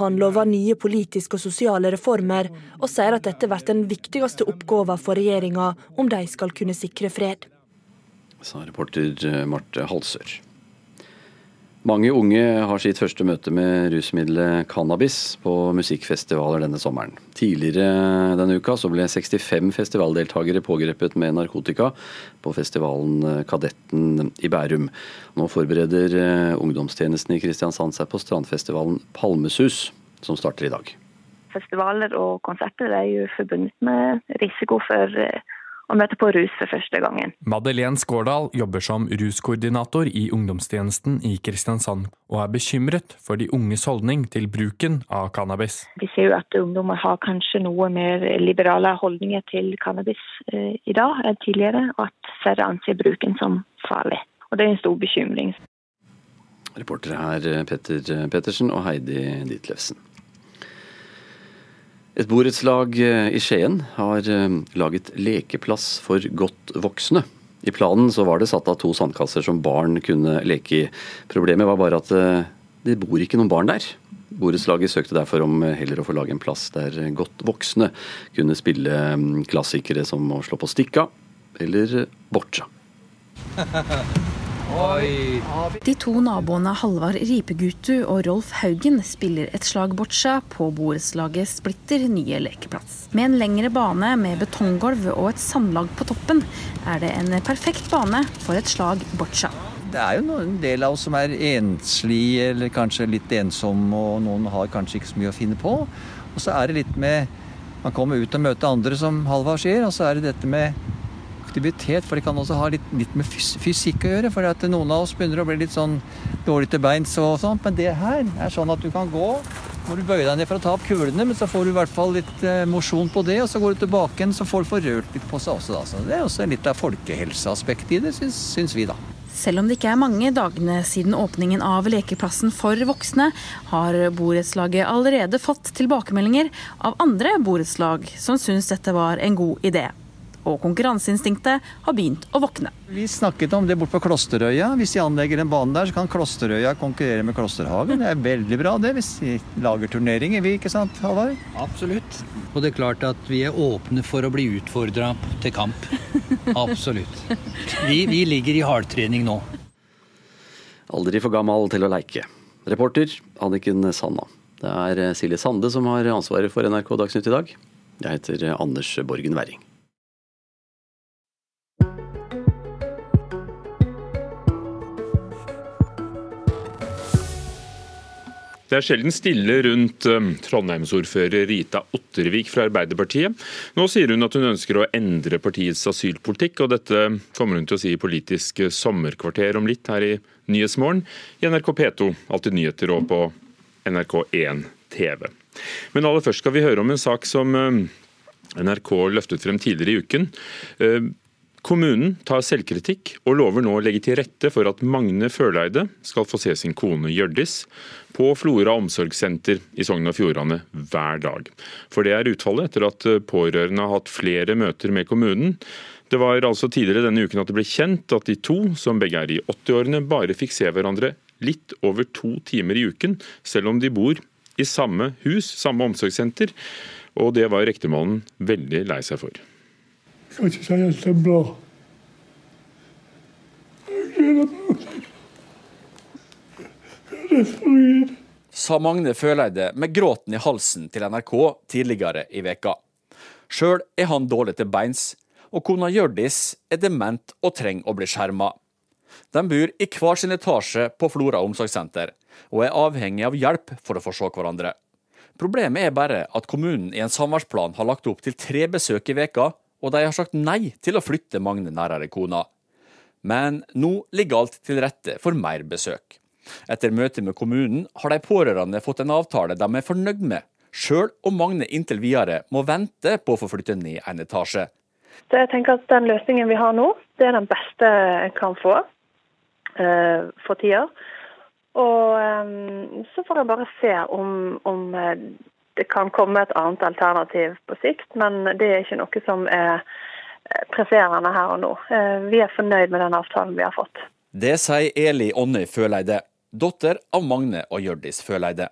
Han lover nye politiske og sosiale reformer, og sier at dette blir den viktigste oppgaven for regjeringa om de skal kunne sikre fred. Sa reporter Marte Halsør. Mange unge har sitt første møte med rusmiddelet cannabis på musikkfestivaler denne sommeren. Tidligere denne uka så ble 65 festivaldeltakere pågrepet med narkotika på festivalen Kadetten i Bærum. Nå forbereder eh, ungdomstjenesten i Kristiansand seg på strandfestivalen Palmesus, som starter i dag. Festivaler og konserter er jo forbundet med risiko for eh, møter på rus for første gangen. Madeleine Skårdal jobber som ruskoordinator i ungdomstjenesten i Kristiansand, og er bekymret for de unges holdning til bruken av cannabis. Vi ser jo at ungdommer har kanskje noe mer liberale holdninger til cannabis eh, i dag enn tidligere, og at færre anser bruken som farlig. Og Det er en stor bekymring. Reportere her Petter Pettersen og Heidi Ditlevsen. Et borettslag eh, i Skien har eh, laget lekeplass for godt voksne. I planen så var det satt av to sandkasser som barn kunne leke i. Problemet var bare at eh, det bor ikke noen barn der. Borettslaget søkte derfor om heller å få lage en plass der godt voksne kunne spille mm, klassikere som å slå på stikka eller boccia. De to naboene Halvard Ripegutu og Rolf Haugen spiller et slag boccia på borettslaget splitter nye lekeplass. Med en lengre bane med betonggulv og et sandlag på toppen, er det en perfekt bane for et slag boccia. Det er jo en del av oss som er enslige eller kanskje litt ensomme, og noen har kanskje ikke så mye å finne på. Og så er det litt med Man kommer ut og møter andre, som Halvard sier, og så er det dette med aktivitet, for det kan også ha litt, litt med fysikk å gjøre. For noen av oss begynner å bli litt sånn dårlig til beins og sånt. Men det her er sånn at du kan gå. Må du bøye deg ned for å ta opp kulene, men så får du i hvert fall litt eh, mosjon på det. Og så går du tilbake igjen, så får du få rørt litt på seg også. Da. Så det er også litt av folkehelseaspektet i det, syns, syns vi, da. Selv om det ikke er mange dagene siden åpningen av lekeplassen for voksne, har borettslaget allerede fått tilbakemeldinger av andre borettslag som syns dette var en god idé og konkurranseinstinktet har begynt å våkne. Vi snakket om det bort på Klosterøya. Hvis de anlegger en bane der, så kan Klosterøya konkurrere med Klosterhagen. Det er veldig bra det, hvis de lager turneringer, vi, ikke sant Halvard? Absolutt. Og det er klart at vi er åpne for å bli utfordra til kamp. Absolutt. Vi, vi ligger i hardtrening nå. Aldri for gammel til å leike. Reporter Anniken Sanna. Det er Silje Sande som har ansvaret for NRK Dagsnytt i dag. Jeg heter Anders Borgen Werring. Det er sjelden stille rundt um, Trondheimsordfører Rita Ottervik fra Arbeiderpartiet. Nå sier hun at hun ønsker å endre partiets asylpolitikk, og dette kommer hun til å si i Politisk sommerkvarter om litt her i Nyhetsmorgen i NRK P2, Alltid nyheter og på NRK1 TV. Men aller først skal vi høre om en sak som um, NRK løftet frem tidligere i uken. Kommunen tar selvkritikk og lover nå å legge til rette for at Magne Førleide skal få se sin kone Hjørdis på Flora omsorgssenter i Sogn og Fjordane hver dag. For det er utfallet etter at pårørende har hatt flere møter med kommunen. Det var altså tidligere denne uken at det ble kjent at de to, som begge er i 80-årene, bare fikk se hverandre litt over to timer i uken, selv om de bor i samme hus, samme omsorgssenter. Og det var ektemannen veldig lei seg for. Kan ikke si at det bra. Sa Magne Føleide med gråten i halsen til NRK tidligere i veka. Sjøl er han dårlig til beins, og kona Hjørdis er dement og trenger å bli skjerma. De bor i hver sin etasje på Flora omsorgssenter, og er avhengig av hjelp for å få se hverandre. Problemet er bare at kommunen i en samværsplan har lagt opp til tre besøk i veka, og de har sagt nei til å flytte Magne nærere kona. Men nå ligger alt til rette for mer besøk. Etter møte med kommunen har de pårørende fått en avtale de er fornøyd med, sjøl om Magne inntil videre må vente på å få flytte ned en etasje. jeg tenker at Den løsningen vi har nå, det er den beste jeg kan få eh, for tida. Og eh, så får jeg bare se om, om det kan komme et annet alternativ på sikt, men det er ikke noe som er eh, presserende her og nå. Eh, vi er fornøyd med den avtalen vi har fått. Det sier Eli Ånnøy Føleide, datter av Magne og Hjørdis Føleide.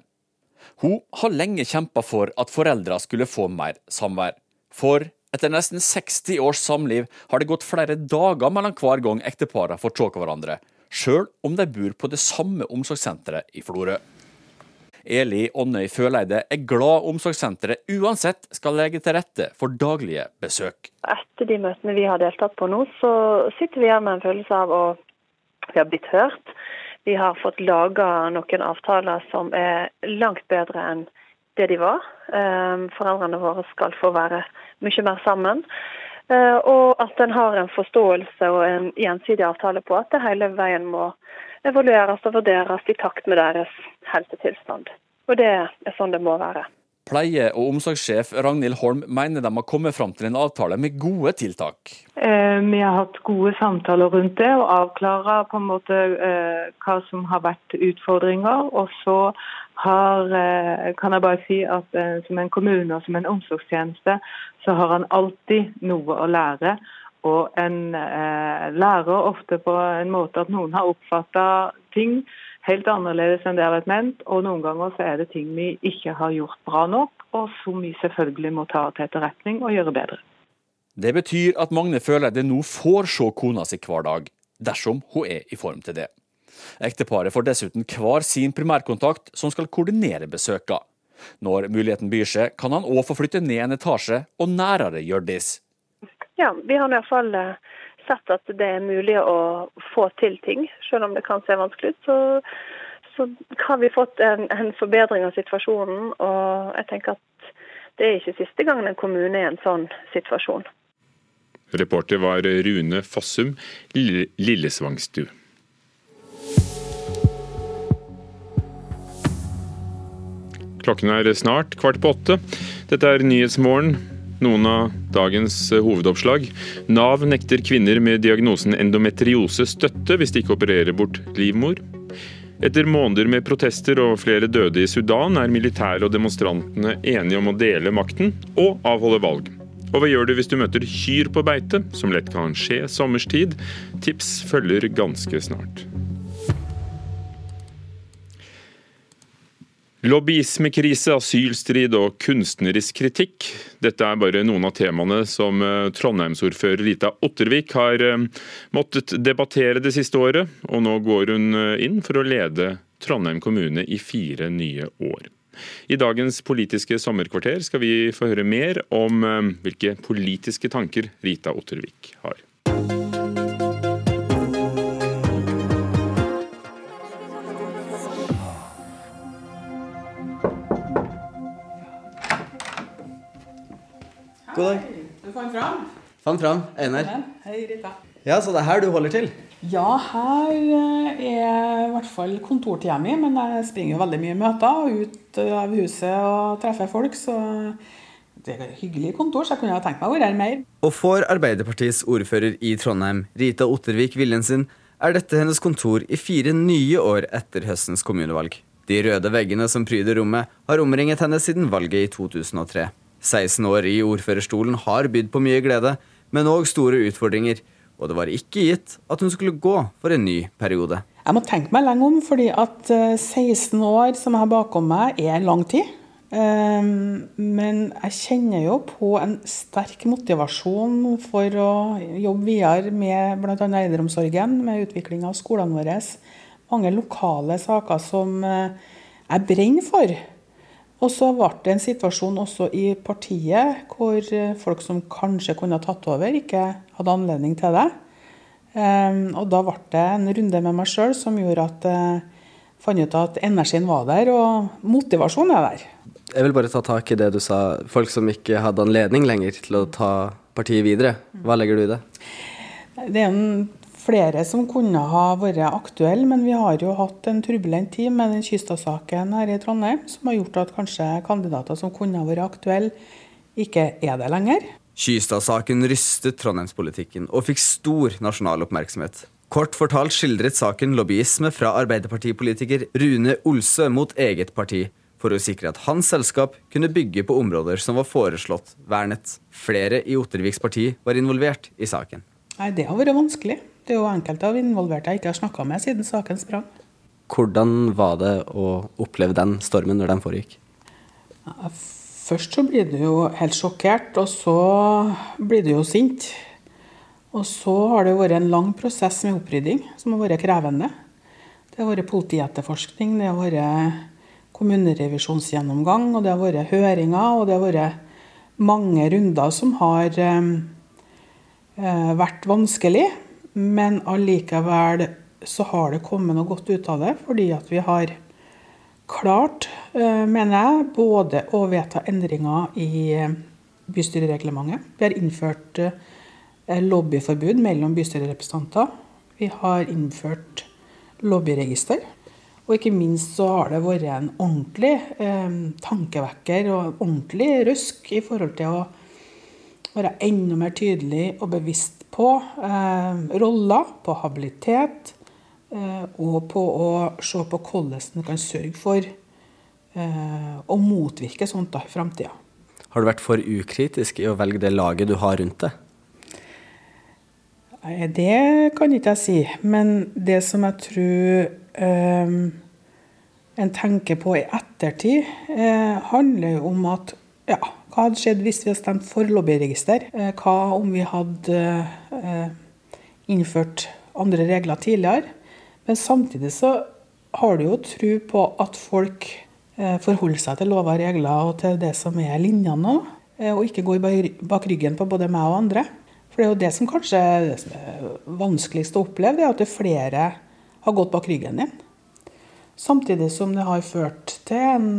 Hun har lenge kjempa for at foreldra skulle få mer samvær. For etter nesten 60 års samliv har det gått flere dager mellom hver gang ekteparene får se hverandre, sjøl om de bor på det samme omsorgssenteret i Florø. Eli Ånnøy Føleide er glad omsorgssenteret uansett skal legge til rette for daglige besøk. Etter de møtene vi har deltatt på nå, så sitter vi igjen med en følelse av å vi har blitt hørt. Vi har fått laga noen avtaler som er langt bedre enn det de var. Ehm, foreldrene våre skal få være mye mer sammen. Eh, og at en har en forståelse og en gjensidig avtale på at det hele veien må evalueres og vurderes i takt med deres helsetilstand. Og det er sånn det må være. Pleie- og omsorgssjef Ragnhild Holm mener de har kommet fram til en avtale med gode tiltak. Eh, vi har hatt gode samtaler rundt det og avklare på en måte eh, hva som har vært utfordringer. Og så har, eh, kan jeg bare si at som en kommune og som en omsorgstjeneste, så har han alltid noe å lære. Og en eh, lærer ofte på en måte at noen har oppfatta ting helt annerledes enn det har vært ment. Og noen ganger så er det ting vi ikke har gjort bra nok, og som vi selvfølgelig må ta til etterretning og gjøre bedre. Det betyr at Magne føler det nå får se kona si hver dag, dersom hun er i form til det. Ekteparet får dessuten hver sin primærkontakt som skal koordinere besøkene. Når muligheten byr seg, kan han òg få flytte ned en etasje og nærere Hjørdis. Ja, vi har i hvert fall eh, sett at det er mulig å få til ting, selv om det kan se vanskelig ut. Så, så har vi fått en, en, forbedring av situasjonen. Og jeg tenker at det er ikke siste gangen en kommune er i en sånn situasjon. Reporter var Rune Fossum, Lillesvangstu. Klokken er snart kvart på åtte. Dette er Nyhetsmorgen. Noen av dagens eh, hovedoppslag. Nav nekter kvinner med diagnosen endometriose støtte hvis de ikke opererer bort livmor. Etter måneder med protester og flere døde i Sudan, er militæret og demonstrantene enige om å dele makten og avholde valg. Og hva gjør du hvis du møter kyr på beite, som lett kan skje sommerstid? Tips følger ganske snart. Lobbyismekrise, asylstrid og kunstnerisk kritikk. Dette er bare noen av temaene som eh, Trondheimsordfører Rita Ottervik har eh, måttet debattere det siste året, og nå går hun eh, inn for å lede Trondheim kommune i fire nye år. I dagens Politiske sommerkvarter skal vi få høre mer om hvilke politiske tanker Rita Ottervik har. God dag. Du fant fram? Fant fram. Einar. Hei, Rita. Ja, Så det er her du holder til? Ja, her eh, er i hvert fall kontortida mi. Men jeg springer jo veldig mye møter og ut av huset og treffer folk. Så det er et hyggelig kontor, så jeg kunne ha tenkt meg å være her mer. Og for Arbeiderpartiets ordfører i Trondheim, Rita Ottervik Viljensen, er dette hennes kontor i fire nye år etter høstens kommunevalg. De røde veggene som pryder rommet, har omringet henne siden valget i 2003. 16 år i ordførerstolen har bydd på mye glede, men òg store utfordringer. Og det var ikke gitt at hun skulle gå for en ny periode. Jeg må tenke meg lenge om, fordi at 16 eh, år som jeg har bakom meg, er lang tid. Ehm, men jeg kjenner jo på en sterk motivasjon for å jobbe videre med bl.a. eldreomsorgen, med utvikling av skolene våre. Mange lokale saker som eh, jeg brenner for. Og så ble det en situasjon også i partiet hvor eh, folk som kanskje kunne ha tatt over, ikke hadde anledning til det. Ehm, og da ble det en runde med meg sjøl som gjorde at jeg fant ut at energien var der, og motivasjonen er der. Jeg vil bare ta tak i det du sa, folk som ikke hadde anledning lenger til å ta partiet videre. Hva legger du i det? Det er en flere som kunne ha vært aktuelle, men vi har jo hatt en turbulent tid med den Kystad-saken her i Trondheim, som har gjort at kanskje kandidater som kunne ha vært aktuelle, ikke er det lenger. Kystad-saken rystet trondheimspolitikken og fikk stor nasjonal oppmerksomhet. Kort fortalt skildret saken lobbyisme fra arbeiderpartipolitiker Rune Olsø mot eget parti, for å sikre at hans selskap kunne bygge på områder som var foreslått vernet. Flere i Otterviks parti var involvert i saken. Nei, Det har vært vanskelig. Det er jo enkelte av involverte jeg ikke har snakka med siden saken sprang. Hvordan var det å oppleve den stormen når den foregikk? Først så blir du jo helt sjokkert, og så blir du jo sint. Og så har det vært en lang prosess med opprydding, som har vært krevende. Det har vært politietterforskning, det har vært kommunerevisjonsgjennomgang, og det har vært høringer, og det har vært mange runder som har eh, eh, vært vanskelig. Men allikevel så har det kommet noe godt ut av det, fordi at vi har klart, eh, mener jeg, både å vedta endringer i eh, bystyrereglementet. Vi har innført eh, lobbyforbud mellom bystyrerepresentanter. Vi har innført lobbyregister. Og ikke minst så har det vært en ordentlig eh, tankevekker og ordentlig røsk i forhold til å være enda mer tydelig og bevisst på eh, roller, på habilitet, eh, og på å se på hvordan en kan sørge for eh, å motvirke sånt da i framtida. Har du vært for ukritisk i å velge det laget du har rundt deg? Det kan ikke jeg si. Men det som jeg tror um, en tenker på i ettertid, eh, handler jo om at ja, hva hadde skjedd hvis vi hadde stemt for lobbyregister? Uh, hva om vi hadde uh, innført andre regler tidligere? Men samtidig så har du jo tro på at folk forholder seg til lover og regler og til det som er linjene nå, og ikke går bak ryggen på både meg og andre. For det er jo det som kanskje er vanskeligst å oppleve, det er at det flere har gått bak ryggen din. Samtidig som det har ført til en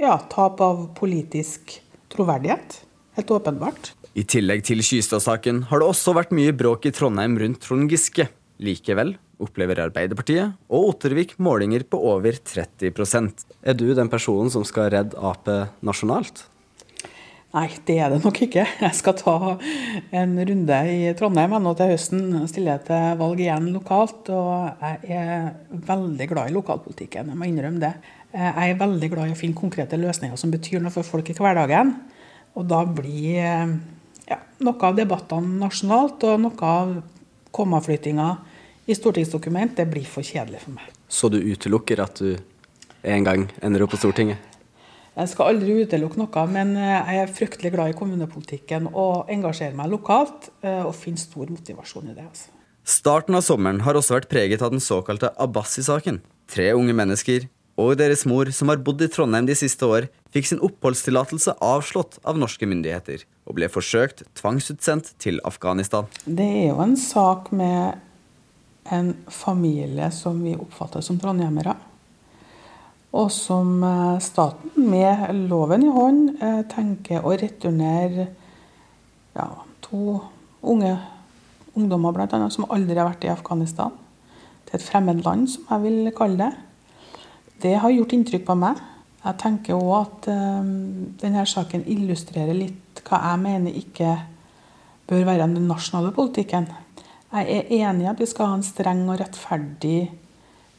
ja, tap av politisk troverdighet. Helt åpenbart. I tillegg til Kystad-saken har det også vært mye bråk i Trondheim rundt Trond Giske. Likevel opplever Arbeiderpartiet og Ottervik målinger på over 30% Er du den personen som skal redde Ap nasjonalt? Nei, det er det nok ikke. Jeg skal ta en runde i Trondheim nå til høsten. Stiller jeg til valg igjen lokalt. Og jeg er veldig glad i lokalpolitikken, jeg må innrømme det. Jeg er veldig glad i å finne konkrete løsninger som betyr noe for folk i hverdagen. Og da blir ja, noe av debattene nasjonalt og noe av kommaflyttinga i stortingsdokument, det blir for kjedelig for meg. Så du utelukker at du en gang ender opp på Stortinget? Jeg skal aldri utelukke noe, men eh, jeg er fryktelig glad i kommunepolitikken og engasjerer meg lokalt. Eh, og finner stor motivasjon i det. Altså. Starten av sommeren har også vært preget av den såkalte Abbasi-saken. Tre unge mennesker og deres mor, som har bodd i Trondheim de siste år, fikk sin oppholdstillatelse avslått av norske myndigheter og ble forsøkt tvangsutsendt til Afghanistan. Det er jo en sak med en familie som vi oppfatter som trondhjemmere og som eh, staten, med loven i hånd, eh, tenker å returnere ja, to unge ungdommer blant annet, som aldri har vært i Afghanistan, til et fremmed land, som jeg vil kalle det. Det har gjort inntrykk på meg. Jeg tenker òg at um, denne saken illustrerer litt hva jeg mener ikke bør være den nasjonale politikken. Jeg er enig i at vi skal ha en streng og rettferdig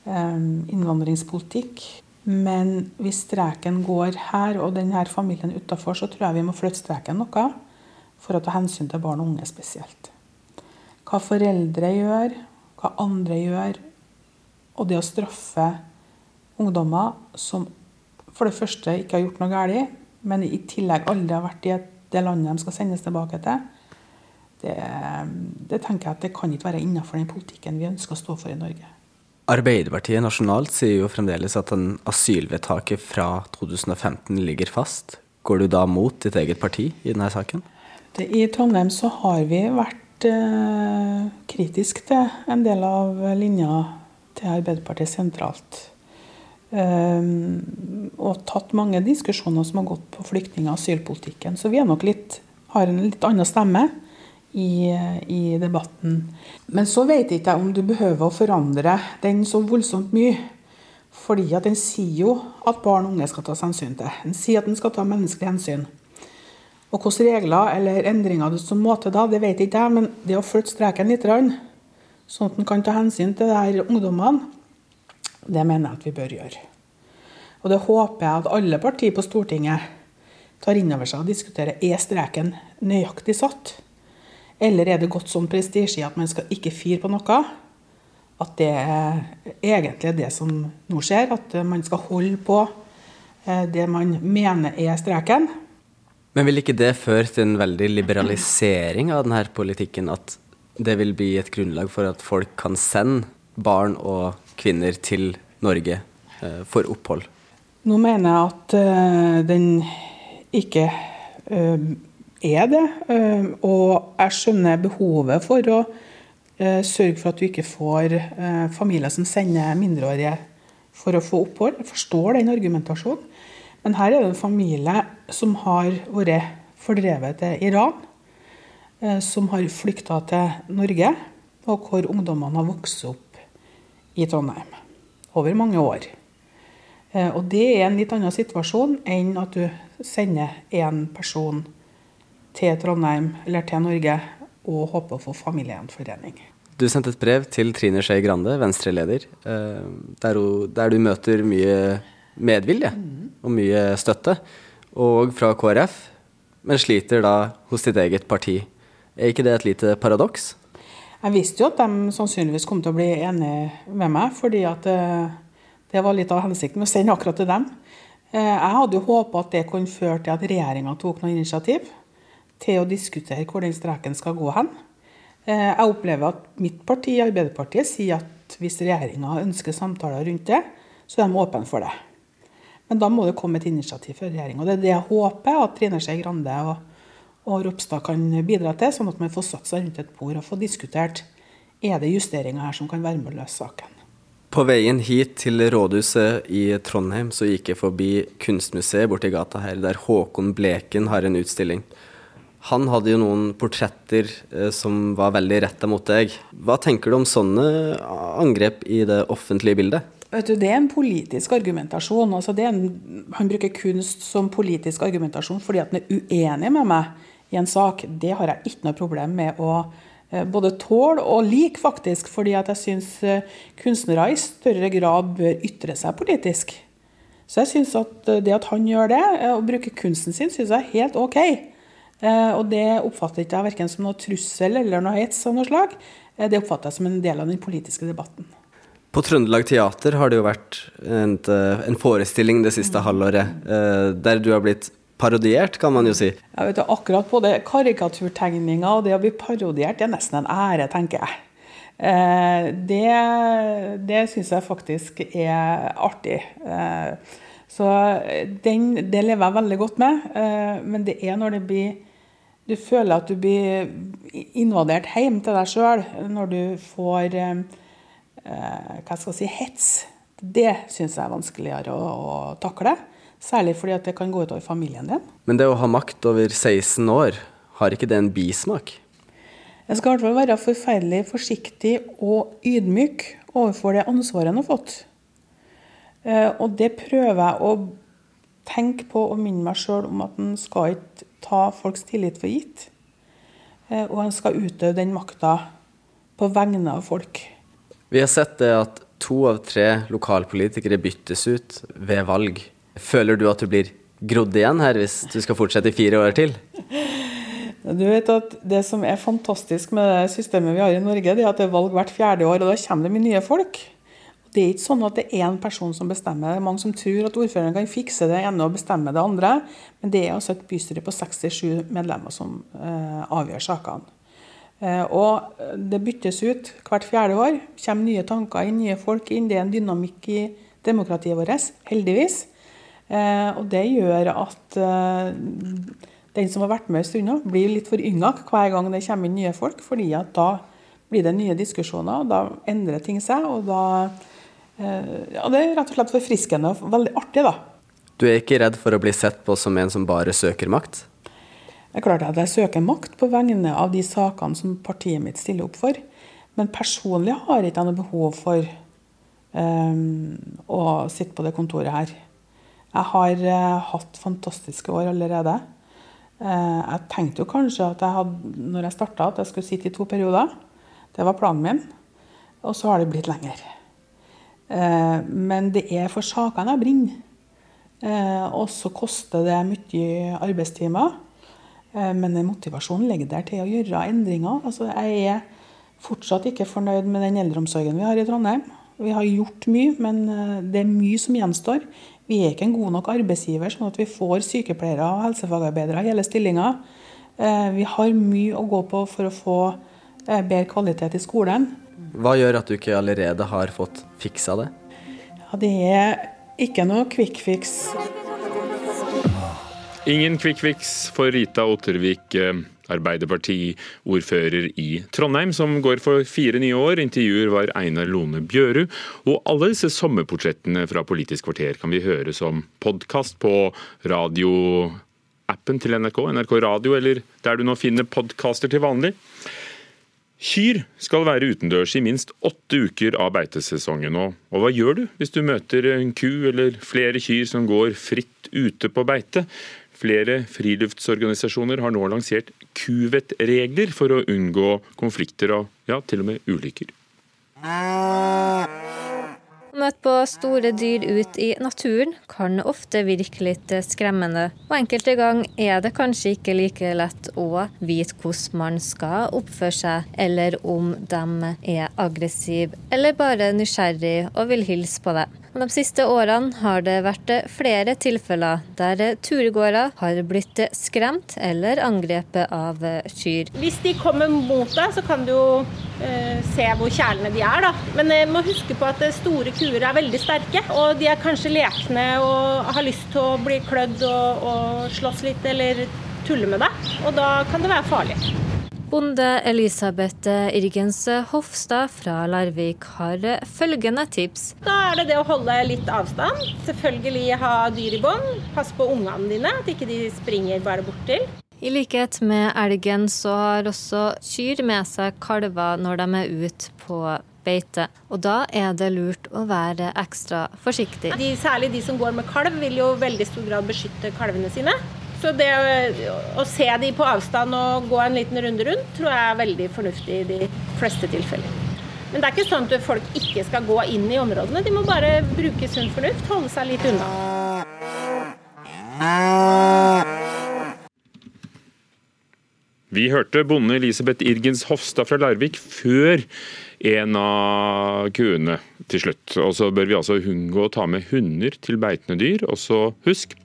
um, innvandringspolitikk. Men hvis streken går her og denne familien utafor, så tror jeg vi må flytte streken noe for å ta hensyn til barn og unge spesielt. Hva foreldre gjør, hva andre gjør, og det å straffe ungdommer som for det første ikke har gjort noe galt, men i tillegg aldri har vært i det landet de skal sendes tilbake til, det, det tenker jeg at det kan ikke være innenfor den politikken vi ønsker å stå for i Norge. Arbeiderpartiet nasjonalt sier jo fremdeles at den asylvedtaket fra 2015 ligger fast. Går du da mot ditt eget parti i denne saken? Det, I Trondheim så har vi vært eh, kritisk til en del av linja til Arbeiderpartiet sentralt. Um, og tatt mange diskusjoner som har gått på flyktning- og asylpolitikken. Så vi litt, har en litt annen stemme i, i debatten. Men så vet jeg ikke om du behøver å forandre den så voldsomt mye. Fordi at den sier jo at barn og unge skal tas hensyn til. Den sier at den skal ta menneskelig hensyn. Og hvilke regler eller endringer som må til da, det vet jeg ikke jeg. Men det å flytte streken litt, sånn at en kan ta hensyn til de her ungdommene, det mener jeg at vi bør gjøre. Og det håper jeg at alle partier på Stortinget tar inn over seg og diskuterer. Er streken nøyaktig satt? Eller er det gått sånn prestisje at man skal ikke fire på noe? At det er egentlig det som nå skjer, at man skal holde på eh, det man mener er streken. Men vil ikke det føre til en veldig liberalisering av denne politikken? At det vil bli et grunnlag for at folk kan sende barn og kvinner til Norge eh, for opphold? Nå mener jeg at uh, den ikke uh, er det. Og jeg skjønner behovet for å sørge for at du ikke får familier som sender mindreårige for å få opphold. Jeg forstår den argumentasjonen. Men her er det en familie som har vært fordrevet til Iran, som har flykta til Norge, og hvor ungdommene har vokst opp i Trondheim over mange år. Eh, og det er en litt annen situasjon enn at du sender én person til Trondheim eller til Norge og håper å få familiegjenforening. Du sendte et brev til Trine Skei Grande, Venstre-leder, eh, der, der, du møter mye medvilje og mye støtte, og fra KrF, men sliter da hos ditt eget parti. Er ikke det et lite paradoks? Jeg visste jo at de sannsynligvis kom til å bli enige med meg, fordi at eh, det var litt av hensikten med å sende akkurat til dem. Eh, jeg hadde jo håpa at det kunne føre til at regjeringa tok noe initiativ til å diskutere hvor den streken skal gå hen. Eh, jeg opplever at mitt parti, Arbeiderpartiet, sier at hvis regjeringa ønsker samtaler rundt det, så er de åpne for det. Men da må det komme et initiativ fra regjeringa. Det er det jeg håper at Trine Skei Grande og, og Ropstad kan bidra til, sånn at man får satt seg rundt et bord og få diskutert er det justeringer her som kan være med å løse saken. På veien hit til rådhuset i Trondheim så gikk jeg forbi Kunstmuseet borti gata her, der Håkon Bleken har en utstilling. Han hadde jo noen portretter eh, som var veldig retta mot deg. Hva tenker du om sånne angrep i det offentlige bildet? Vet du, Det er en politisk argumentasjon. Altså en, han bruker kunst som politisk argumentasjon fordi at han er uenig med meg i en sak. Det har jeg ikke noe problem med å Eh, både tåle og like, faktisk. Fordi at jeg syns eh, kunstnere i større grad bør ytre seg politisk. Så jeg syns at eh, det at han gjør det, og bruker kunsten sin, syns jeg er helt OK. Og det oppfatter ikke jeg verken som noe trussel eller noe hets av noe slag. Det oppfatter jeg som en del av den politiske debatten. På Trøndelag Teater har det jo vært en, en forestilling det siste mm. halvåret der du har blitt parodiert, kan man jo si. Jeg vet Akkurat både karikaturtegninga og det å bli parodiert, det er nesten en ære, tenker jeg. Eh, det det syns jeg faktisk er artig. Eh, så den, det lever jeg veldig godt med. Eh, men det er når det blir Du føler at du blir invadert hjem til deg sjøl når du får hva skal jeg si, hets. Det syns jeg er vanskeligere å, å takle. Særlig fordi at det kan gå utover familien din. Men det å ha makt over 16 år, har ikke det en bismak? Jeg skal i hvert fall være forferdelig forsiktig og ydmyk overfor det ansvaret en har fått. Eh, og det prøver jeg å tenke på og minne meg sjøl om at en skal ikke ta folks tillit for gitt. Eh, og en skal utøve den makta på vegne av folk. Vi har sett det at to av tre lokalpolitikere byttes ut ved valg. Føler du at du blir grodd igjen her hvis du skal fortsette i fire år til? Du vet at Det som er fantastisk med det systemet vi har i Norge, det er at det er valg hvert fjerde år, og da kommer det mye nye folk. Det er ikke sånn at det er én person som bestemmer. Det er mange som tror at ordføreren kan fikse det ene og bestemme det andre. Men det er altså et bystyre på 67 medlemmer som eh, avgjør sakene. Eh, og det byttes ut hvert fjerde år. kommer nye tanker inn, nye folk inn. Det er en dynamikk i demokratiet vårt, heldigvis. Eh, og det gjør at eh, den som har vært med en stund, blir litt forynga hver gang det kommer inn nye folk. fordi da blir det nye diskusjoner, og da endrer ting seg. Og da eh, Ja, det er rett og slett forfriskende og veldig artig, da. Du er ikke redd for å bli sett på som en som bare søker makt? Det er klart at jeg søker makt på vegne av de sakene som partiet mitt stiller opp for. Men personlig har jeg ikke noe behov for um, å sitte på det kontoret her. Jeg har uh, hatt fantastiske år allerede. Uh, jeg tenkte jo kanskje at jeg hadde, når jeg starta, at jeg skulle sitte i to perioder. Det var planen min. Og så har det blitt lenger. Uh, men det er for sakene jeg brenner. og så koster det mye arbeidstimer. men motivasjonen ligger der til å gjøre endringer. Altså, jeg er fortsatt ikke fornøyd med den eldreomsorgen vi har i Trondheim. Vi har gjort mye, men det er mye som gjenstår. Vi er ikke en god nok arbeidsgiver, sånn at vi får sykepleiere og helsefagarbeidere i hele stillinger. Eh, vi har mye å gå på for å få eh, bedre kvalitet i skolen. Hva gjør at du ikke allerede har fått fiksa det? Ja, det er ikke noe quick fix. Ingen quick fix for Rita Ottervik, eh, Arbeiderparti-ordfører i Trondheim, som går for fire nye år. Intervjuer var Einar Lone Bjørud. Og alle disse sommerportrettene fra Politisk kvarter kan vi høre som podkast på radioappen til NRK, NRK Radio, eller der du nå finner podkaster til vanlig. Kyr skal være utendørs i minst åtte uker av beitesesongen. Og, og hva gjør du hvis du møter en ku eller flere kyr som går fritt ute på beite? Flere friluftsorganisasjoner har nå lansert kuvettregler for å unngå konflikter og ja, til og med ulykker. Møt på store dyr ut i naturen kan ofte virke litt skremmende, og enkelte ganger er det kanskje ikke like lett å vite hvordan man skal oppføre seg, eller om de er aggressive eller bare nysgjerrig og vil hilse på deg. De siste årene har det vært flere tilfeller der turgåere har blitt skremt eller angrepet av kyr. Hvis de kommer mot deg, så kan du jo eh, se hvor kjælende de er. Da. Men jeg må huske på at store kuer er veldig sterke, og de er kanskje lekne og har lyst til å bli klødd og, og slåss litt eller tulle med deg. Og da kan det være farlig. Bonde Elisabeth Irgens Hofstad fra Larvik har følgende tips. Da er det det å holde litt avstand. Selvfølgelig ha dyr i bånd. Pass på ungene dine, at ikke de springer bare bort til. I likhet med elgen så har også kyr med seg kalver når de er ute på beite. Og da er det lurt å være ekstra forsiktig. De, særlig de som går med kalv, vil jo veldig stor grad beskytte kalvene sine. Så det å se de på avstand og gå en liten runde rundt, tror jeg er veldig fornuftig i de fleste tilfeller. Men det er ikke sånn at folk ikke skal gå inn i områdene. De må bare bruke sunn fornuft, holde seg litt unna. Vi hørte bonde Elisabeth Irgens Hofstad fra Larvik før en av kuene til slutt. Og så bør vi altså unngå å ta med hunder til beitende dyr. Og så husk,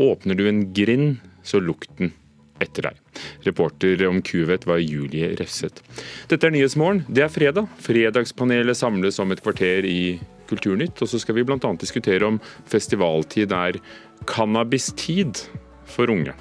åpner du en grind, så lukten etter deg. Reporter om kuvett var Julie Refseth. Dette er Nyhetsmorgen. Det er fredag. Fredagspanelet samles om et kvarter i Kulturnytt. Og så skal vi bl.a. diskutere om festivaltid er cannabistid for unge.